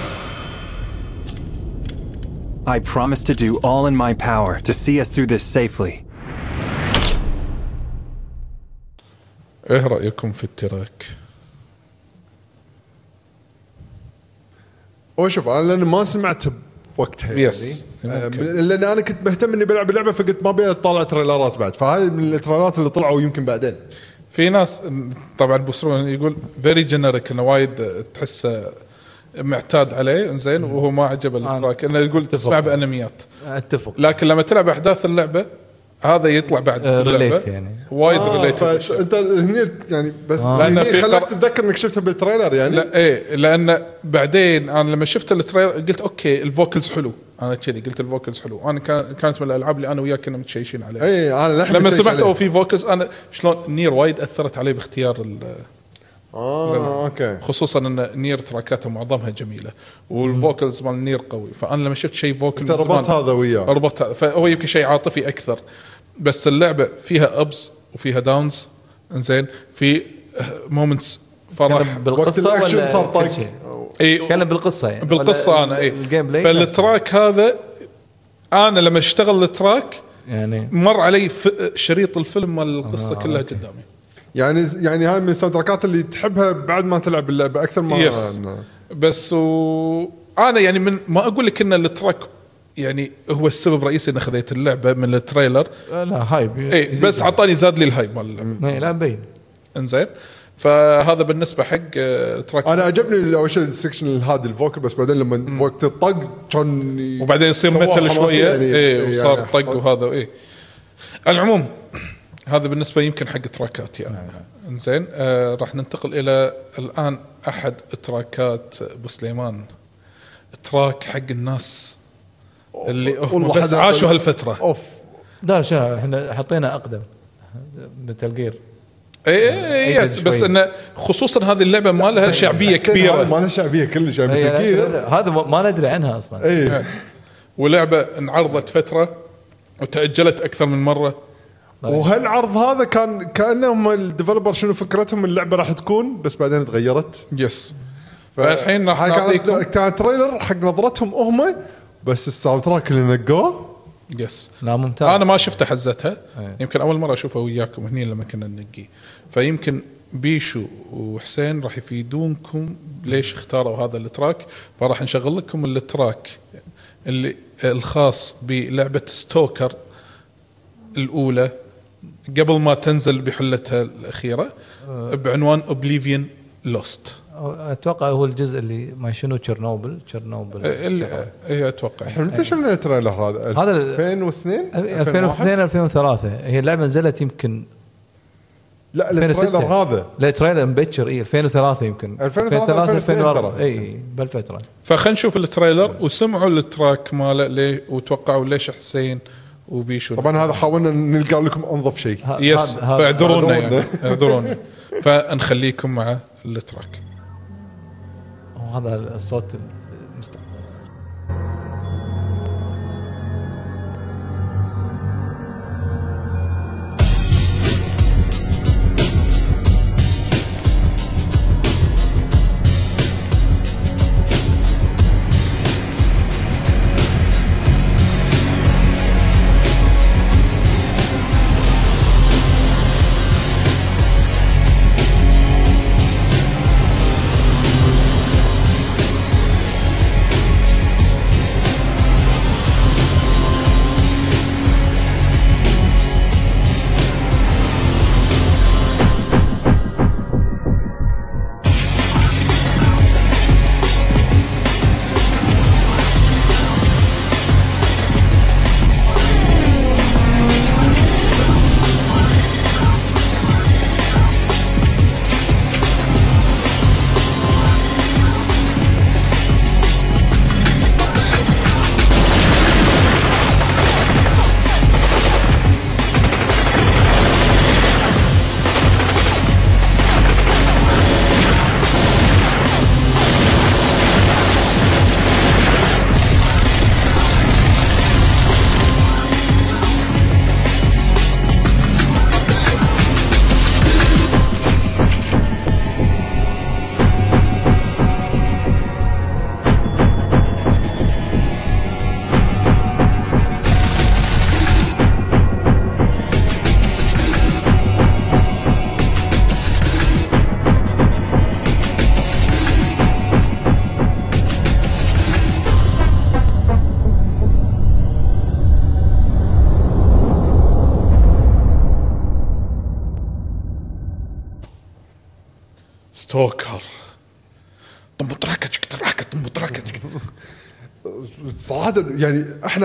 I promise to do all in my power to see us through this safely. إيه رأيكم في ال track؟ هو شوف أنا لأن ما سمعت بوقتها yes. يعني آه،. لأن أنا كنت مهتم إني بلعب اللعبة فقلت ما ابي اطالع تريلرات بعد فهذه من التريلرات اللي طلعوا يمكن بعدين في ناس طبعا بوسرور يقول very generic إنه وايد تحسه معتاد عليه إنزين وهو ما عجبه ال track. انه يقول تسمع بأنميات. أتفق. لكن لما تلعب أحداث اللعبة هذا يطلع بعد آه، اللعبة. relate يعني. وايد آه related فأنت هني يعني بس آه. لأن خلاك تتذكر إنك شفتها بال trailer يعني؟ لا إيه لأن بعدين أنا لما شفت ال trailer قلت okay ال vocals حلو. أنا كذي قلت ال vocals حلو. أنا كان كانت من الألعاب اللي أنا وياك كنا متشيشين عليها. اي أنا لما سمعت. أو في vocals أنا شلون NieR وايد أثرت علي باختيار ال- آه okay. خصوصا أن NieR تراكاتها معظمها جميلة وال vocals مال NieR قوي. فأنا لما شفت شيء vocal ربطت هذا وياه. ربطت هذا فهو يمكن شيء عاطفي أكثر. بس اللعبة فيها ups وفيها downs إنزين في moments فرح. بالقصة وقت الأكشن ولا صار طق. إي كان بالقصة يعني بالقصة أنا إي. ال gameplay فال track هذا أنا لما اشتغل ال track يعني مر علي. شريط الفيلم مال القصة آه، كلها. قدامي. يعني يعني هاي من ال soundtrack ات اللي تحبها بعد ما تلعب اللعبة أكثر ما yes بس و... أنا يعني من ما أقول لك إن ال track يعني هو السبب الرئيسي ان خذيت اللعبة من ال trailer. لا hype اي بس عطاني زاد لي ال hype مال اللعبة. إيه، لا مبين. إنزين. فهذا بالنسبة حق آه، ال track أنا عجبني أول شيء ال section هذا ال vocal بس بعدين لما وقت الطق كان وبعدين يصير متل حماسي شوية. يعني- إيه يعني وصار طق وهذا إيه. على العموم هذا بالنسبة يمكن حق تراكات يعني. إنزين آه راح ننتقل إلى الآن أحد تراكات أبو سليمان. track حق الناس اللي هم بس عاشوا هالفترة. أوف. لا شا إحنا حطينا أقدم مثل جير اي أي yes بس. انه خصوصا هذه اللعبة ما لها شعبية كبيرة. ما لها شعبية كلش يعني إيه، هذا ما ما ندري عنها أصلا. اي ولعبه انعرضت فترة وتأجلت أكثر من مرة. وهالعرض هذا كان كأنهم ال developer شنو فكرتهم اللعبة راح تكون بس بعدين تغيرت. yes فالحين راح نعطيكم كان trailer حق نظرتهم هم بس ال soundtrack اللي نقوه. yes لا ممتاز. أنا ما شفته حزتها. أي. يمكن أول مرة أشوفه وياكم هني لما كنا ننقي فيمكن بيشو وحسين راح يفيدونكم ليش اختاروا هذا ال track. فراح نشغل لكم ال track اللي الخاص بلعبة Stalker الأولى. قبل ما تنزل بحلتها الأخيرة بعنوان Oblivion Lost أتوقع هو الجزء اللي ما شنو تشيرنوبل؟ تشيرنوبل اللي هي أتوقع. إحنا متى شفنا ال trailer هذا؟ هذا ال- 2002 2002 2003 هي اللعبة نزلت يمكن لا 2006 ال trailer هذا. لا trailer مبكر. اي 2003 يمكن. 2003 2004 ترى. اي بالفترة فخلينا نشوف ال trailer وسمعوا ال track ماله ليه وتوقعوا ليش حسين وبيشو. طبعا هذا حاولنا نلقى لكم أنظف شيء. yes فاعذرونا اعذرونا. يعني. اعذرونا. فنخليكم مع ال track. وهذا الصوت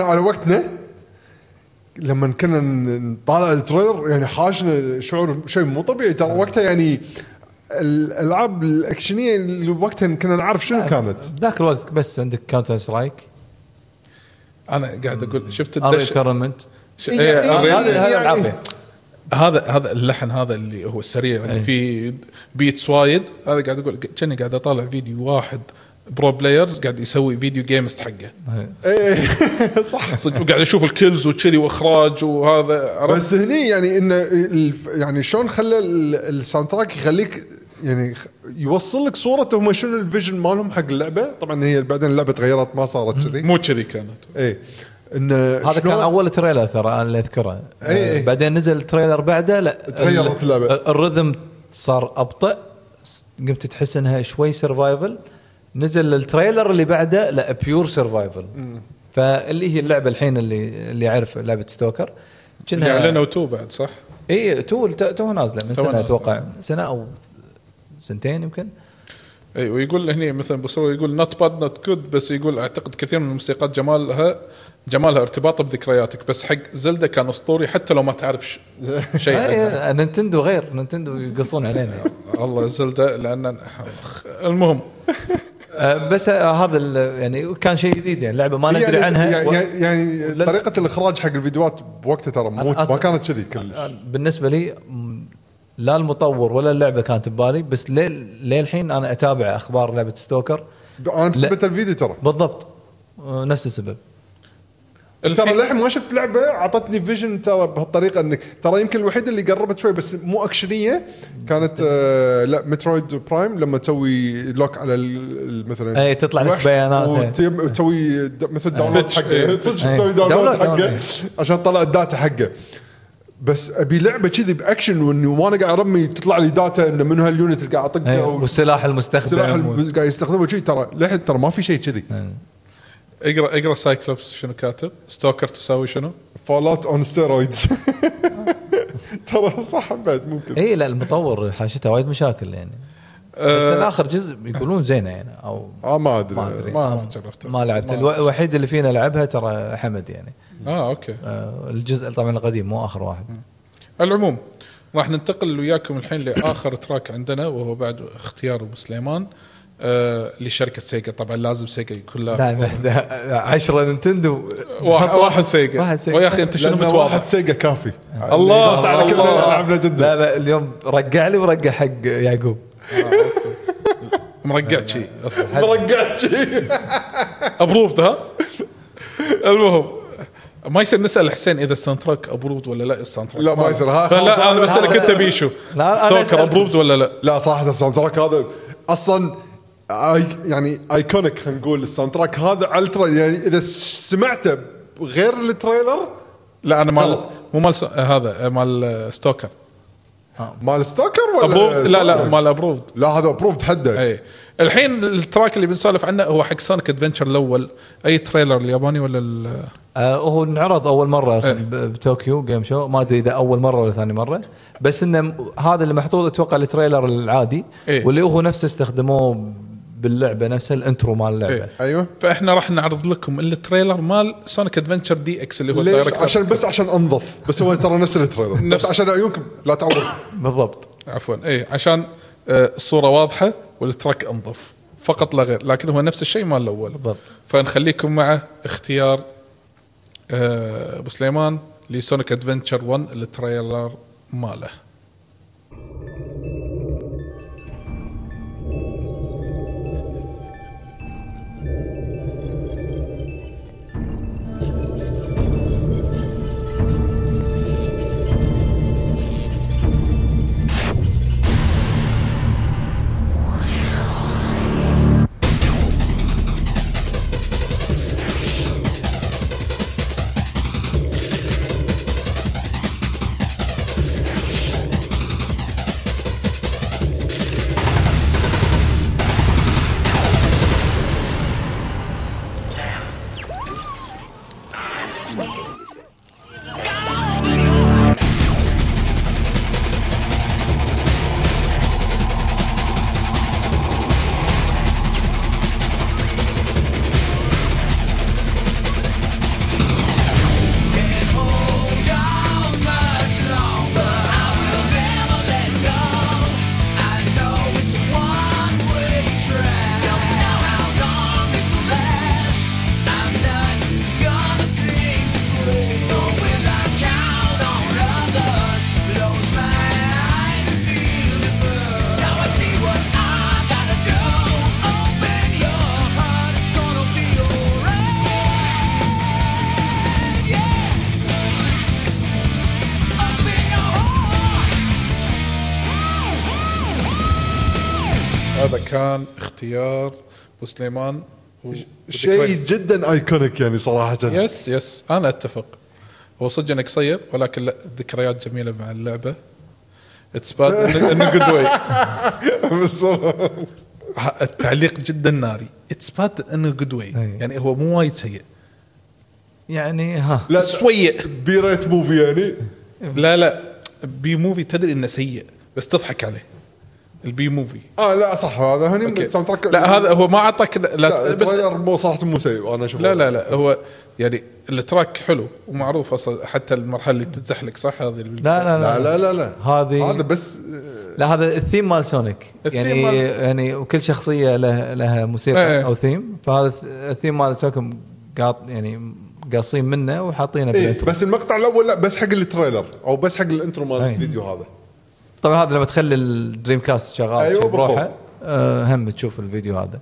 إحنا على وقتنا لما كنا نطالع ال trailer يعني حاشنا شعور شيء مو طبيعي. ترى وقتها يعني الألعاب الأكشنية اللي وقتها كنا نعرف شنو كانت. ذاك الوقت بس عندك Counter-Strike أنا قاعد أقول شفت الدش؟ tournament إيه، هذا هذا اللحن هذا اللي هو السريع اللي أي. فيه beats وايد. هذا قاعد أقول كأني قاعد أطالع فيديو واحد pro players قاعد يسوي فيديو جيمست حقه. إيه. صح. صدق وقاعد أشوف ال kills وكذي وإخراج وهذا عرفت؟ بس هني يعني انه يعني شلون خلى ال- soundtrack يخليك يعني يوصل لك صورة هم شنو ال vision مالهم حق اللعبة. طبعا هي بعدين اللعبة تغيرت ما صارت كذي. مو كذي كانت. إيه. انه هذا كان أول trailer ترى أنا اللي أذكره. إي إي. آه، بعدين نزل trailer بعده لا تغيرت اللعبة. ال- rhythm صار أبطأ قمت تحس إنها شوي survival نزل ال trailer اللي بعده لا pure survival فاللي هي اللعبة الحين اللي اللي يعرف لعبة Stalker اللي اعلنوا two بعد صح؟ اي تو تو نازلة من سنة. أتوقع. سنة أو سنتين يمكن. اي ويقول هني مثلا بصور يقول not bad not good بس يقول أعتقد كثير من الموسيقات جمالها جمالها ارتباطها بذكرياتك بس حق Zelda كان أسطوري حتى لو ما تعرف شيء عنها. إي، Nintendo غير Nintendo يقصون علينا. الله Zelda لأن المهم. بس آه، هذا يعني كان شيء جديد يعني لعبة ما ندري يعني عنها و- يعني, يعني طريقة الإخراج حق الفيديوهات بوقتها ترى مو ما كانت كذي كلش. بالنسبة لي لا المطور ولا اللعبة كانت ببالي بس الحين أنا أتابع أخبار لعبة Stalker. أنا بسبت الفيديو ترى. بالضبط. آه، نفس السبب. ترى للحين ما شفت لعبة أعطتني vision ترى بهالطريقة انك ترى يمكن الوحيدة اللي قربت شوي بس مو أكشنية كانت آه لا Metroid Prime لما تسوي look على مثلا اي تطلع لك الوحش بيانات إيه. وتسوي مثل download فتش. حقه إيه. إيه. تسوي download، حقه. عشان تطلع ال data حقه بس أبي لعبة كذي بأكشن وإني وأنا قاعد أرمي تطلع لي data إنه منو هال unit اللي قاعد إيه، اطقه والسلاح المستخدم سلاح و- الم- قاعد يستخدمه شيء ترى للحين ترى ما في شيء كذي اقرا اقرأ Cyclops شنو كاتب. Stalker تساوي شنو؟ Fallout on steroids ترى صح بعد ممكن. اي لا المطور حاشته وايد مشاكل يعني. بس الآخر جزء يقولون زينة يعني أو آه ما أدري. ما أدري. ما ما جربته. ما لعبت الوحيد اللي فينا لعبها ترى حمد يعني. آه okay. آه، الجزء طبعا القديم مو آخر واحد. على العموم راح ننتقل وياكم الحين لآخر track عندنا وهو بعد اختيار أبو سليمان. آه لشركة Sega. طبعا لازم Sega يكون لها لا 10 Nintendo. واحد, واحد سيجا. واحد سيجا. ويا أخي أنت شنو متواضع واحد Sega كافي. الله على كل الله العاب Nintendo لا لا اليوم رجع لي ورجع حق يعقوب. مرقع شيء أصلا. رقعت شيء approved ها؟ المهم ما يصير نسأل حسين إذا ال soundtrack approved ولا لا؟ ال soundtrack لا، ما يصير. ها- لا أنا بسألك أنت بيشو. لا،. approved ولا لا؟ لا صراحة ال soundtrack هذا أصلا آي يعني iconic خلينا نقول ال soundtrack هذا الترا يعني إذا س- سمعته غير ال trailer لا أنا مال. مو مال س- هذا مال Stalker. مال Stalker ولا approved لا لا؟ مال approved لا هذا approved حده. أي. الحين ال track اللي بنسولف عنه هو حق Sonic Adventure الأول. أي trailer الياباني ولا ال- آه هو انعرض أول مرة أصلا إيه. ب- ب Tokyo Game Show ما أدري إذا أول مرة ولا ثاني مرة. بس إنه هذا اللي محطوط أتوقع ال trailer العادي. إيه. واللي هو نفسه استخدموه باللعبة نفسها ال intro مال اللعبة. إيه. أيوه. فإحنا راح نعرض لكم ال trailer مال Sonic Adventure DX اللي هو ال director عشان بس عشان أنظف. بس هو ترى نفس ال trailer. بس نفس- عشان عيونكم لا تعور. بالضبط. عفوا. اي عشان آه، الصورة واضحة وال track أنظف. فقط لا غير. لكن هو نفس الشيء مال الأول. بالضبط. فنخليكم مع اختيار آه، أبو سليمان ل Sonic Adventure 1 ال trailer ماله. اختيار وسليمان و- شيء جدا iconic يعني صراحة. yes yes أنا أتفق. هو صدق انه قصير ولكن لا ذكريات جميلة مع اللعبة. it's bad إنه good way التعليق جدا ناري. it's bad in a good way يعني هو مو وايد سيء. يعني ها. لا شوية B-rated movie يعني. لا لا. B movie تدري إنه سيء بس تضحك عليه. ال B movie آه لا صح هذا هني. ال soundtrack لا هذا هو ما أعطاك لا, لا لا بس مو صراحة مو سيء أنا أشوفه. لا لا لا هو يعني ال track حلو ومعروف أصلا حتى المرحلة اللي تتزحلق صح؟ هذه اللي- لا لا لا لا لا لا هذه هذا بس لا هذا الثيم مال سونيك. يعني مال- يعني وكل شخصية له لها موسيقى إيه. أو ثيم. فهذا الثيم مال سونيك قا- يعني قاصين منه وحاطينه إيه بال intro بس المقطع الأول لا بس حق ال trailer أو بس حق ال intro مال أي. الفيديو هذا. طبعا هذا لما تخلي ال Dreamcast شغال أيوة بروحه. آه هم تشوف الفيديو هذا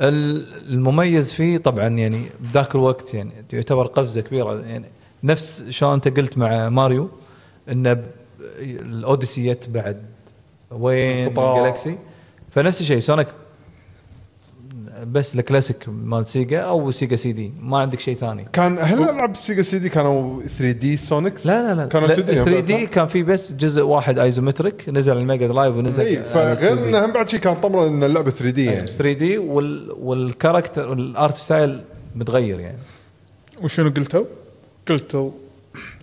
ال- المميز فيه طبعا يعني بذاك الوقت يعني يعتبر قفزة كبيرة يعني نفس شلون أنت قلت مع ماريو انه ال Odyssey جت بعد وين. Galaxy فنفس الشيء سونيك بس الكلاسيك مال Sega أو Sega CD ما عندك شيء ثاني كان هل العاب سيجا سي دي كانوا 3 دي سونيكس؟ لا لا لا كانوا 3 دي 3 دي كان في بس جزء واحد ايزومتريك نزل على الميجا درايف ونزل اي فغير 3D. إنه هم بعد شيء كان طمرة إن اللعبة 3 دي يعني 3 دي وال والكاركتر الارت ستايل متغير يعني وشنو قلتوا؟ قلتوا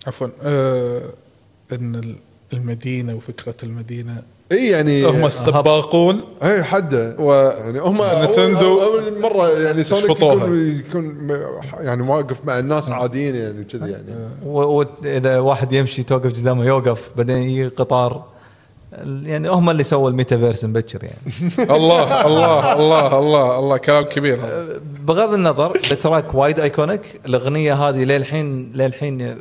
عفوا آه إن ال- المدينة وفكرة المدينة اي يعني هم السباقون. اي حده و يعني هم نتندو. اول, مرة يعني سونيك. يكون, يكون يعني واقف مع الناس عاديين يعني كذي يعني. واذا واحد يمشي توقف قدامه يوقف بعدين يجي قطار. يعني هم اللي سووا الميتافيرس مبكر يعني. الله الله الله الله الله كلام كبير. بغض النظر ال track وايد iconic الأغنية هذه للحين للحين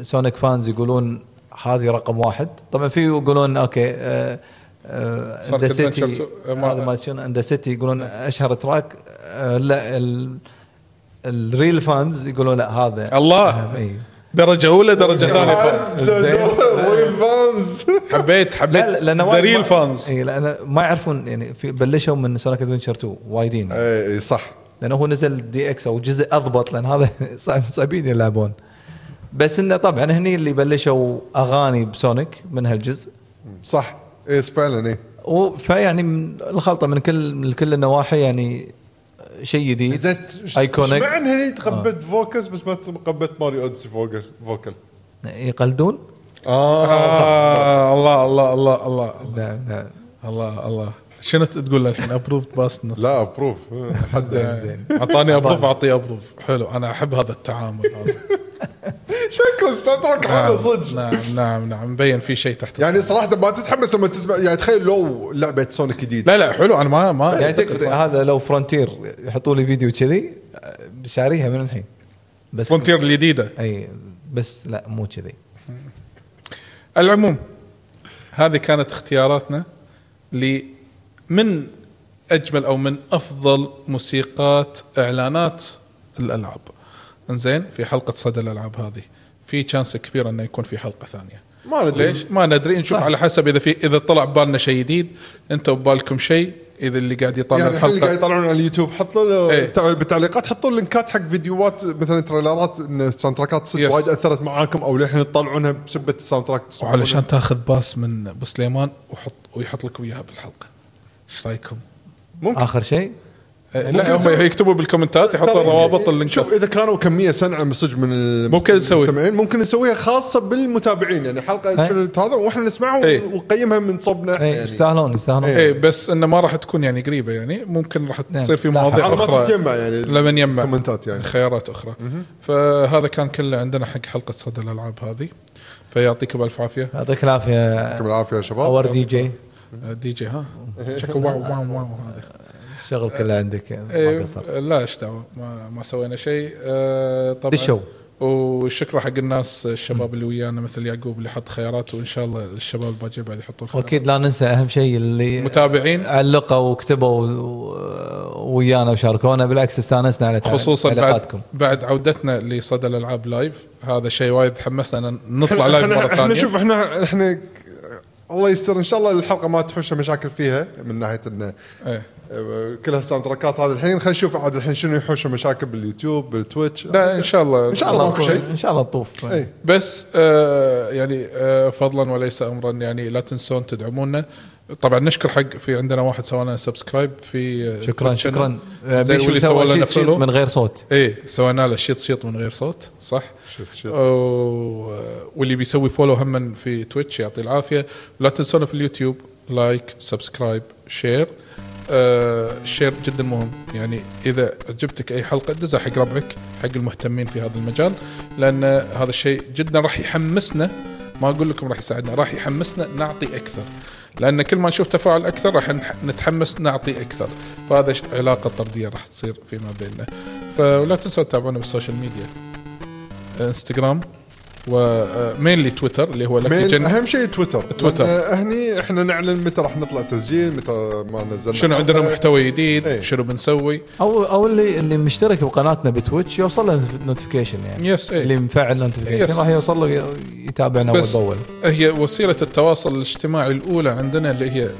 Sonic fans يقولون هذه رقم واحد. طبعا في يقولون okay آه آه the Adventure city هذا ما شنو the city يقولون أشهر track. آه لا ال- ال real fans يقولون لا هذا الله! أهم، إي. درجة أولى درجة ثانية. fans. وين fans حبيت حبيت. the real fans إي لأن ما يعرفون يعني في بلشوا من Sonic Adventure 2 وايدين. إي صح. لأنه هو نزل DX أو جزء أضبط لأن هذا صعب صعبين يلعبون. بس إنه طبعا هني اللي بلشوا أغاني بسونيك من هالجزء. صح. اي فعلا اي و- فيعني من الخلطة من كل من كل النواحي يعني شيء جديد. ايكونيك مع ان هني تقبلت فوكس بس ما تقبلت ماريو أوديسي فوكل فوكل. يقلدون؟ آه صح. آه الله الله الله الله. نعم نعم. الله الله. شنو تقول له الحين ابروفد باس لا ابروف حد زين. أعطاني ابروف اعطيه ابروف حلو أنا أحب هذا التعامل. هذا شكو هذا نعم صدق. نعم نعم نعم. مبين في شيء تحت يعني صراحة ما تتحمس لما تسمع يعني تخيل لو لعبة سونيك جديد لا لا حلو. أنا ما ما يعني تكفي هذا لو فرونتير يحطوا لي فيديو كذي شاريها من الحين. بس فرونتير الجديدة. أي بس لا مو كذي. العموم هذه كانت اختياراتنا ل من أجمل أو من أفضل موسيقات إعلانات الألعاب إنزين في حلقة صدى الألعاب هذه في chance كبير إنه يكون في حلقة ثانية ما ندري ليش؟ ما ندري نشوف صح. على حسب إذا في إذا طلع ببالنا شيء جديد أنت ببالكم شيء إذا اللي قاعد يطالع يعني الحين اللي قاعد الحلقة يطلعون على اليوتيوب حطوا له إيه. تع- بالتعليقات حطوا link ات حق فيديوهات مثلا trailer ات إن ال soundtrack ات صدق. وايد أثرت معاكم أو للحين تطلعونها بسبة ال soundtrack. وعلشان تاخذ pass من أبو سليمان وحط ويحط لك وياها بالحلقة إيش رأيكم؟ ممكن. آخر شيء؟ إيه، لا هم يكتبوا بال comment ات يحطوا روابط ال link ات. شوف إذا كانوا كمية سنعة من صدق من ممكن نسوي. المستمعين ممكن نسويها خاصة بالمتابعين يعني حلقة إيه. شنو هذا وإحنا نسمعها إيه. ونقيمها من صوبنا إحنا اي يعني. يستاهلون يستاهلون. إيه. إيه بس إنه ما راح تكون يعني قريبة يعني. ممكن راح نعم. تصير في مواضيع أخرى. تتجمع يعني. لما نجمع comment ات يعني. خيارات أخرى. فهذا كان كله عندنا حق حلقة صدى الألعاب هذه. فيعطيكم ألف عافية. يعطيك العافية. يعطيكم العافية يا شباب. our DJ دي جي ها؟ شكو wow wow wow هذا. الشغل كله عندك ما إيه، قصرت. لا إيش دعوة؟ ما, ما سوينا شيء. آه طبعا. دشوا. والشكر حق الناس الشباب اللي ويانا مثل يعقوب اللي حط خيارات وإن شاء الله الشباب الباقي بعد يحطوا الخيارات وأكيد لا ننسى أهم شيء اللي متابعين. علقوا وكتبوا و- ويانا وشاركونا بالعكس استانسنا على خصوصا بعد بعد عودتنا لصدى الألعاب live هذا شيء وايد حمسنا ان نطلع live إحنا مرة إحنا ثانية. شوف إحنا إحنا الله يستر. إن شاء الله الحلقة ما تحوش مشاكل فيها من ناحية انه إيه. آه، كل هالساوند تراكات هذه الحين. خلينا نشوف عاد الحين شنو يحوش مشاكل باليوتيوب بالتويتش. لا إن شاء الله. إن شاء الله ماكو شيء. إن شاء الله تطوف. اي بس آه يعني آه فضلا وليس امرا يعني لا تنسون تدعمونا. طبعا نشكر حق في عندنا واحد سوى لنا سبسكرايب في آه، شكرا. شكرا. آه، زين بيشو واللي سوى لنا فولو من غير صوت. إيه سوينا له شيط شيط من غير صوت صح؟ شفت شيء و- واللي بيسوي follow هم في تويتش يعطيه العافية. ولا تنسونا في اليوتيوب like subscribe share. آه ال share جدا مهم. يعني إذا عجبتك أي حلقة دزها حق ربعك حق المهتمين في هذا المجال لأن هذا الشيء جدا راح يحمسنا. ما أقول لكم راح يساعدنا راح يحمسنا نعطي أكثر. لأن كل ما نشوف تفاعل أكثر راح نتحمس نعطي أكثر. فهذا علاقة طردية راح تصير فيما بيننا. فلا تنسوا تتابعونا بال social media. إنستغرام. و mainly تويتر اللي هو Lucky Gen أهم شيء تويتر تويتر. لأن هني إحنا نعلن متى راح نطلع تسجيل متى ما نزلنا شنو عندنا. محتوى جديد إيه. شنو بنسوي أو أو اللي اللي مشترك بقناتنا بتويتش يوصل له notification يعني yes اللي اي مفعل notification. راح يوصل له يتابعنا اول بس باول هي وسيلة التواصل الاجتماعي الأولى عندنا اللي هي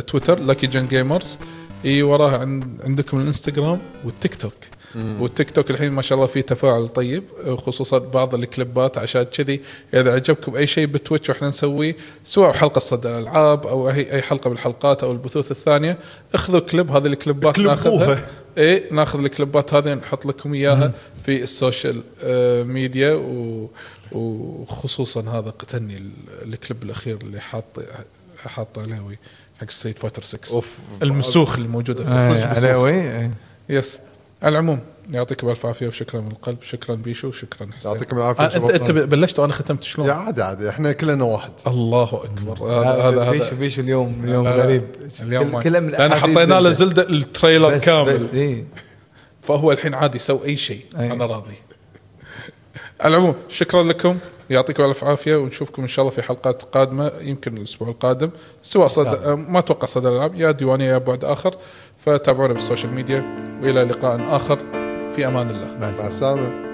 تويتر Lucky Gen Gamers إي وراها عند عندكم الإنستغرام والتيك توك والتيك توك الحين ما شاء الله فيه تفاعل طيب خصوصا بعض ال clips عشان كذي إذا عجبكم أي شيء بتويتش وإحنا نسويه سواء حلقة صدى الالعاب أو أي أي حلقة من الحلقات أو البثوث الثانية اخذوا كليب هذه ال clips. ناخذها. اي ناخذ ال clips هذه نحط لكم إياها في ال social آه، ميديا و وخصوصا هذا قتلني ال- الكليب الأخير اللي حاط حاط علاوي حق Street Fighter 6 أوف. المسوخ اللي موجوده في آه، عليوي؟ إيه. yes على العموم يعطيكم الف عافيه وشكرا من القلب شكرا بيشو شكرا حسين. يعطيكم العافية آه، انت. أنت بلشت وأنا ختمت شلون؟ يا عادي عادي. إحنا كلنا واحد. الله أكبر. هذا هذا هذا بيشو بيشو اليوم اليوم غريب. اليوم كل- ما- كله من لأن حطينا له زلدة. زلدة ال trailer بس كامل. بس إيه. فهو الحين عادي يسوي أي شيء. أي. أنا راضي. على العموم شكرا لكم. يعطيكم ألف عافية ونشوفكم إن شاء الله في حلقات قادمة يمكن الأسبوع القادم. سواء صد... ما أتوقع صدى الألعاب. يا ديوانية يا بعد آخر. فتابعونا بالسوشيال ميديا وإلى لقاء آخر. في أمان الله. مع السلامة.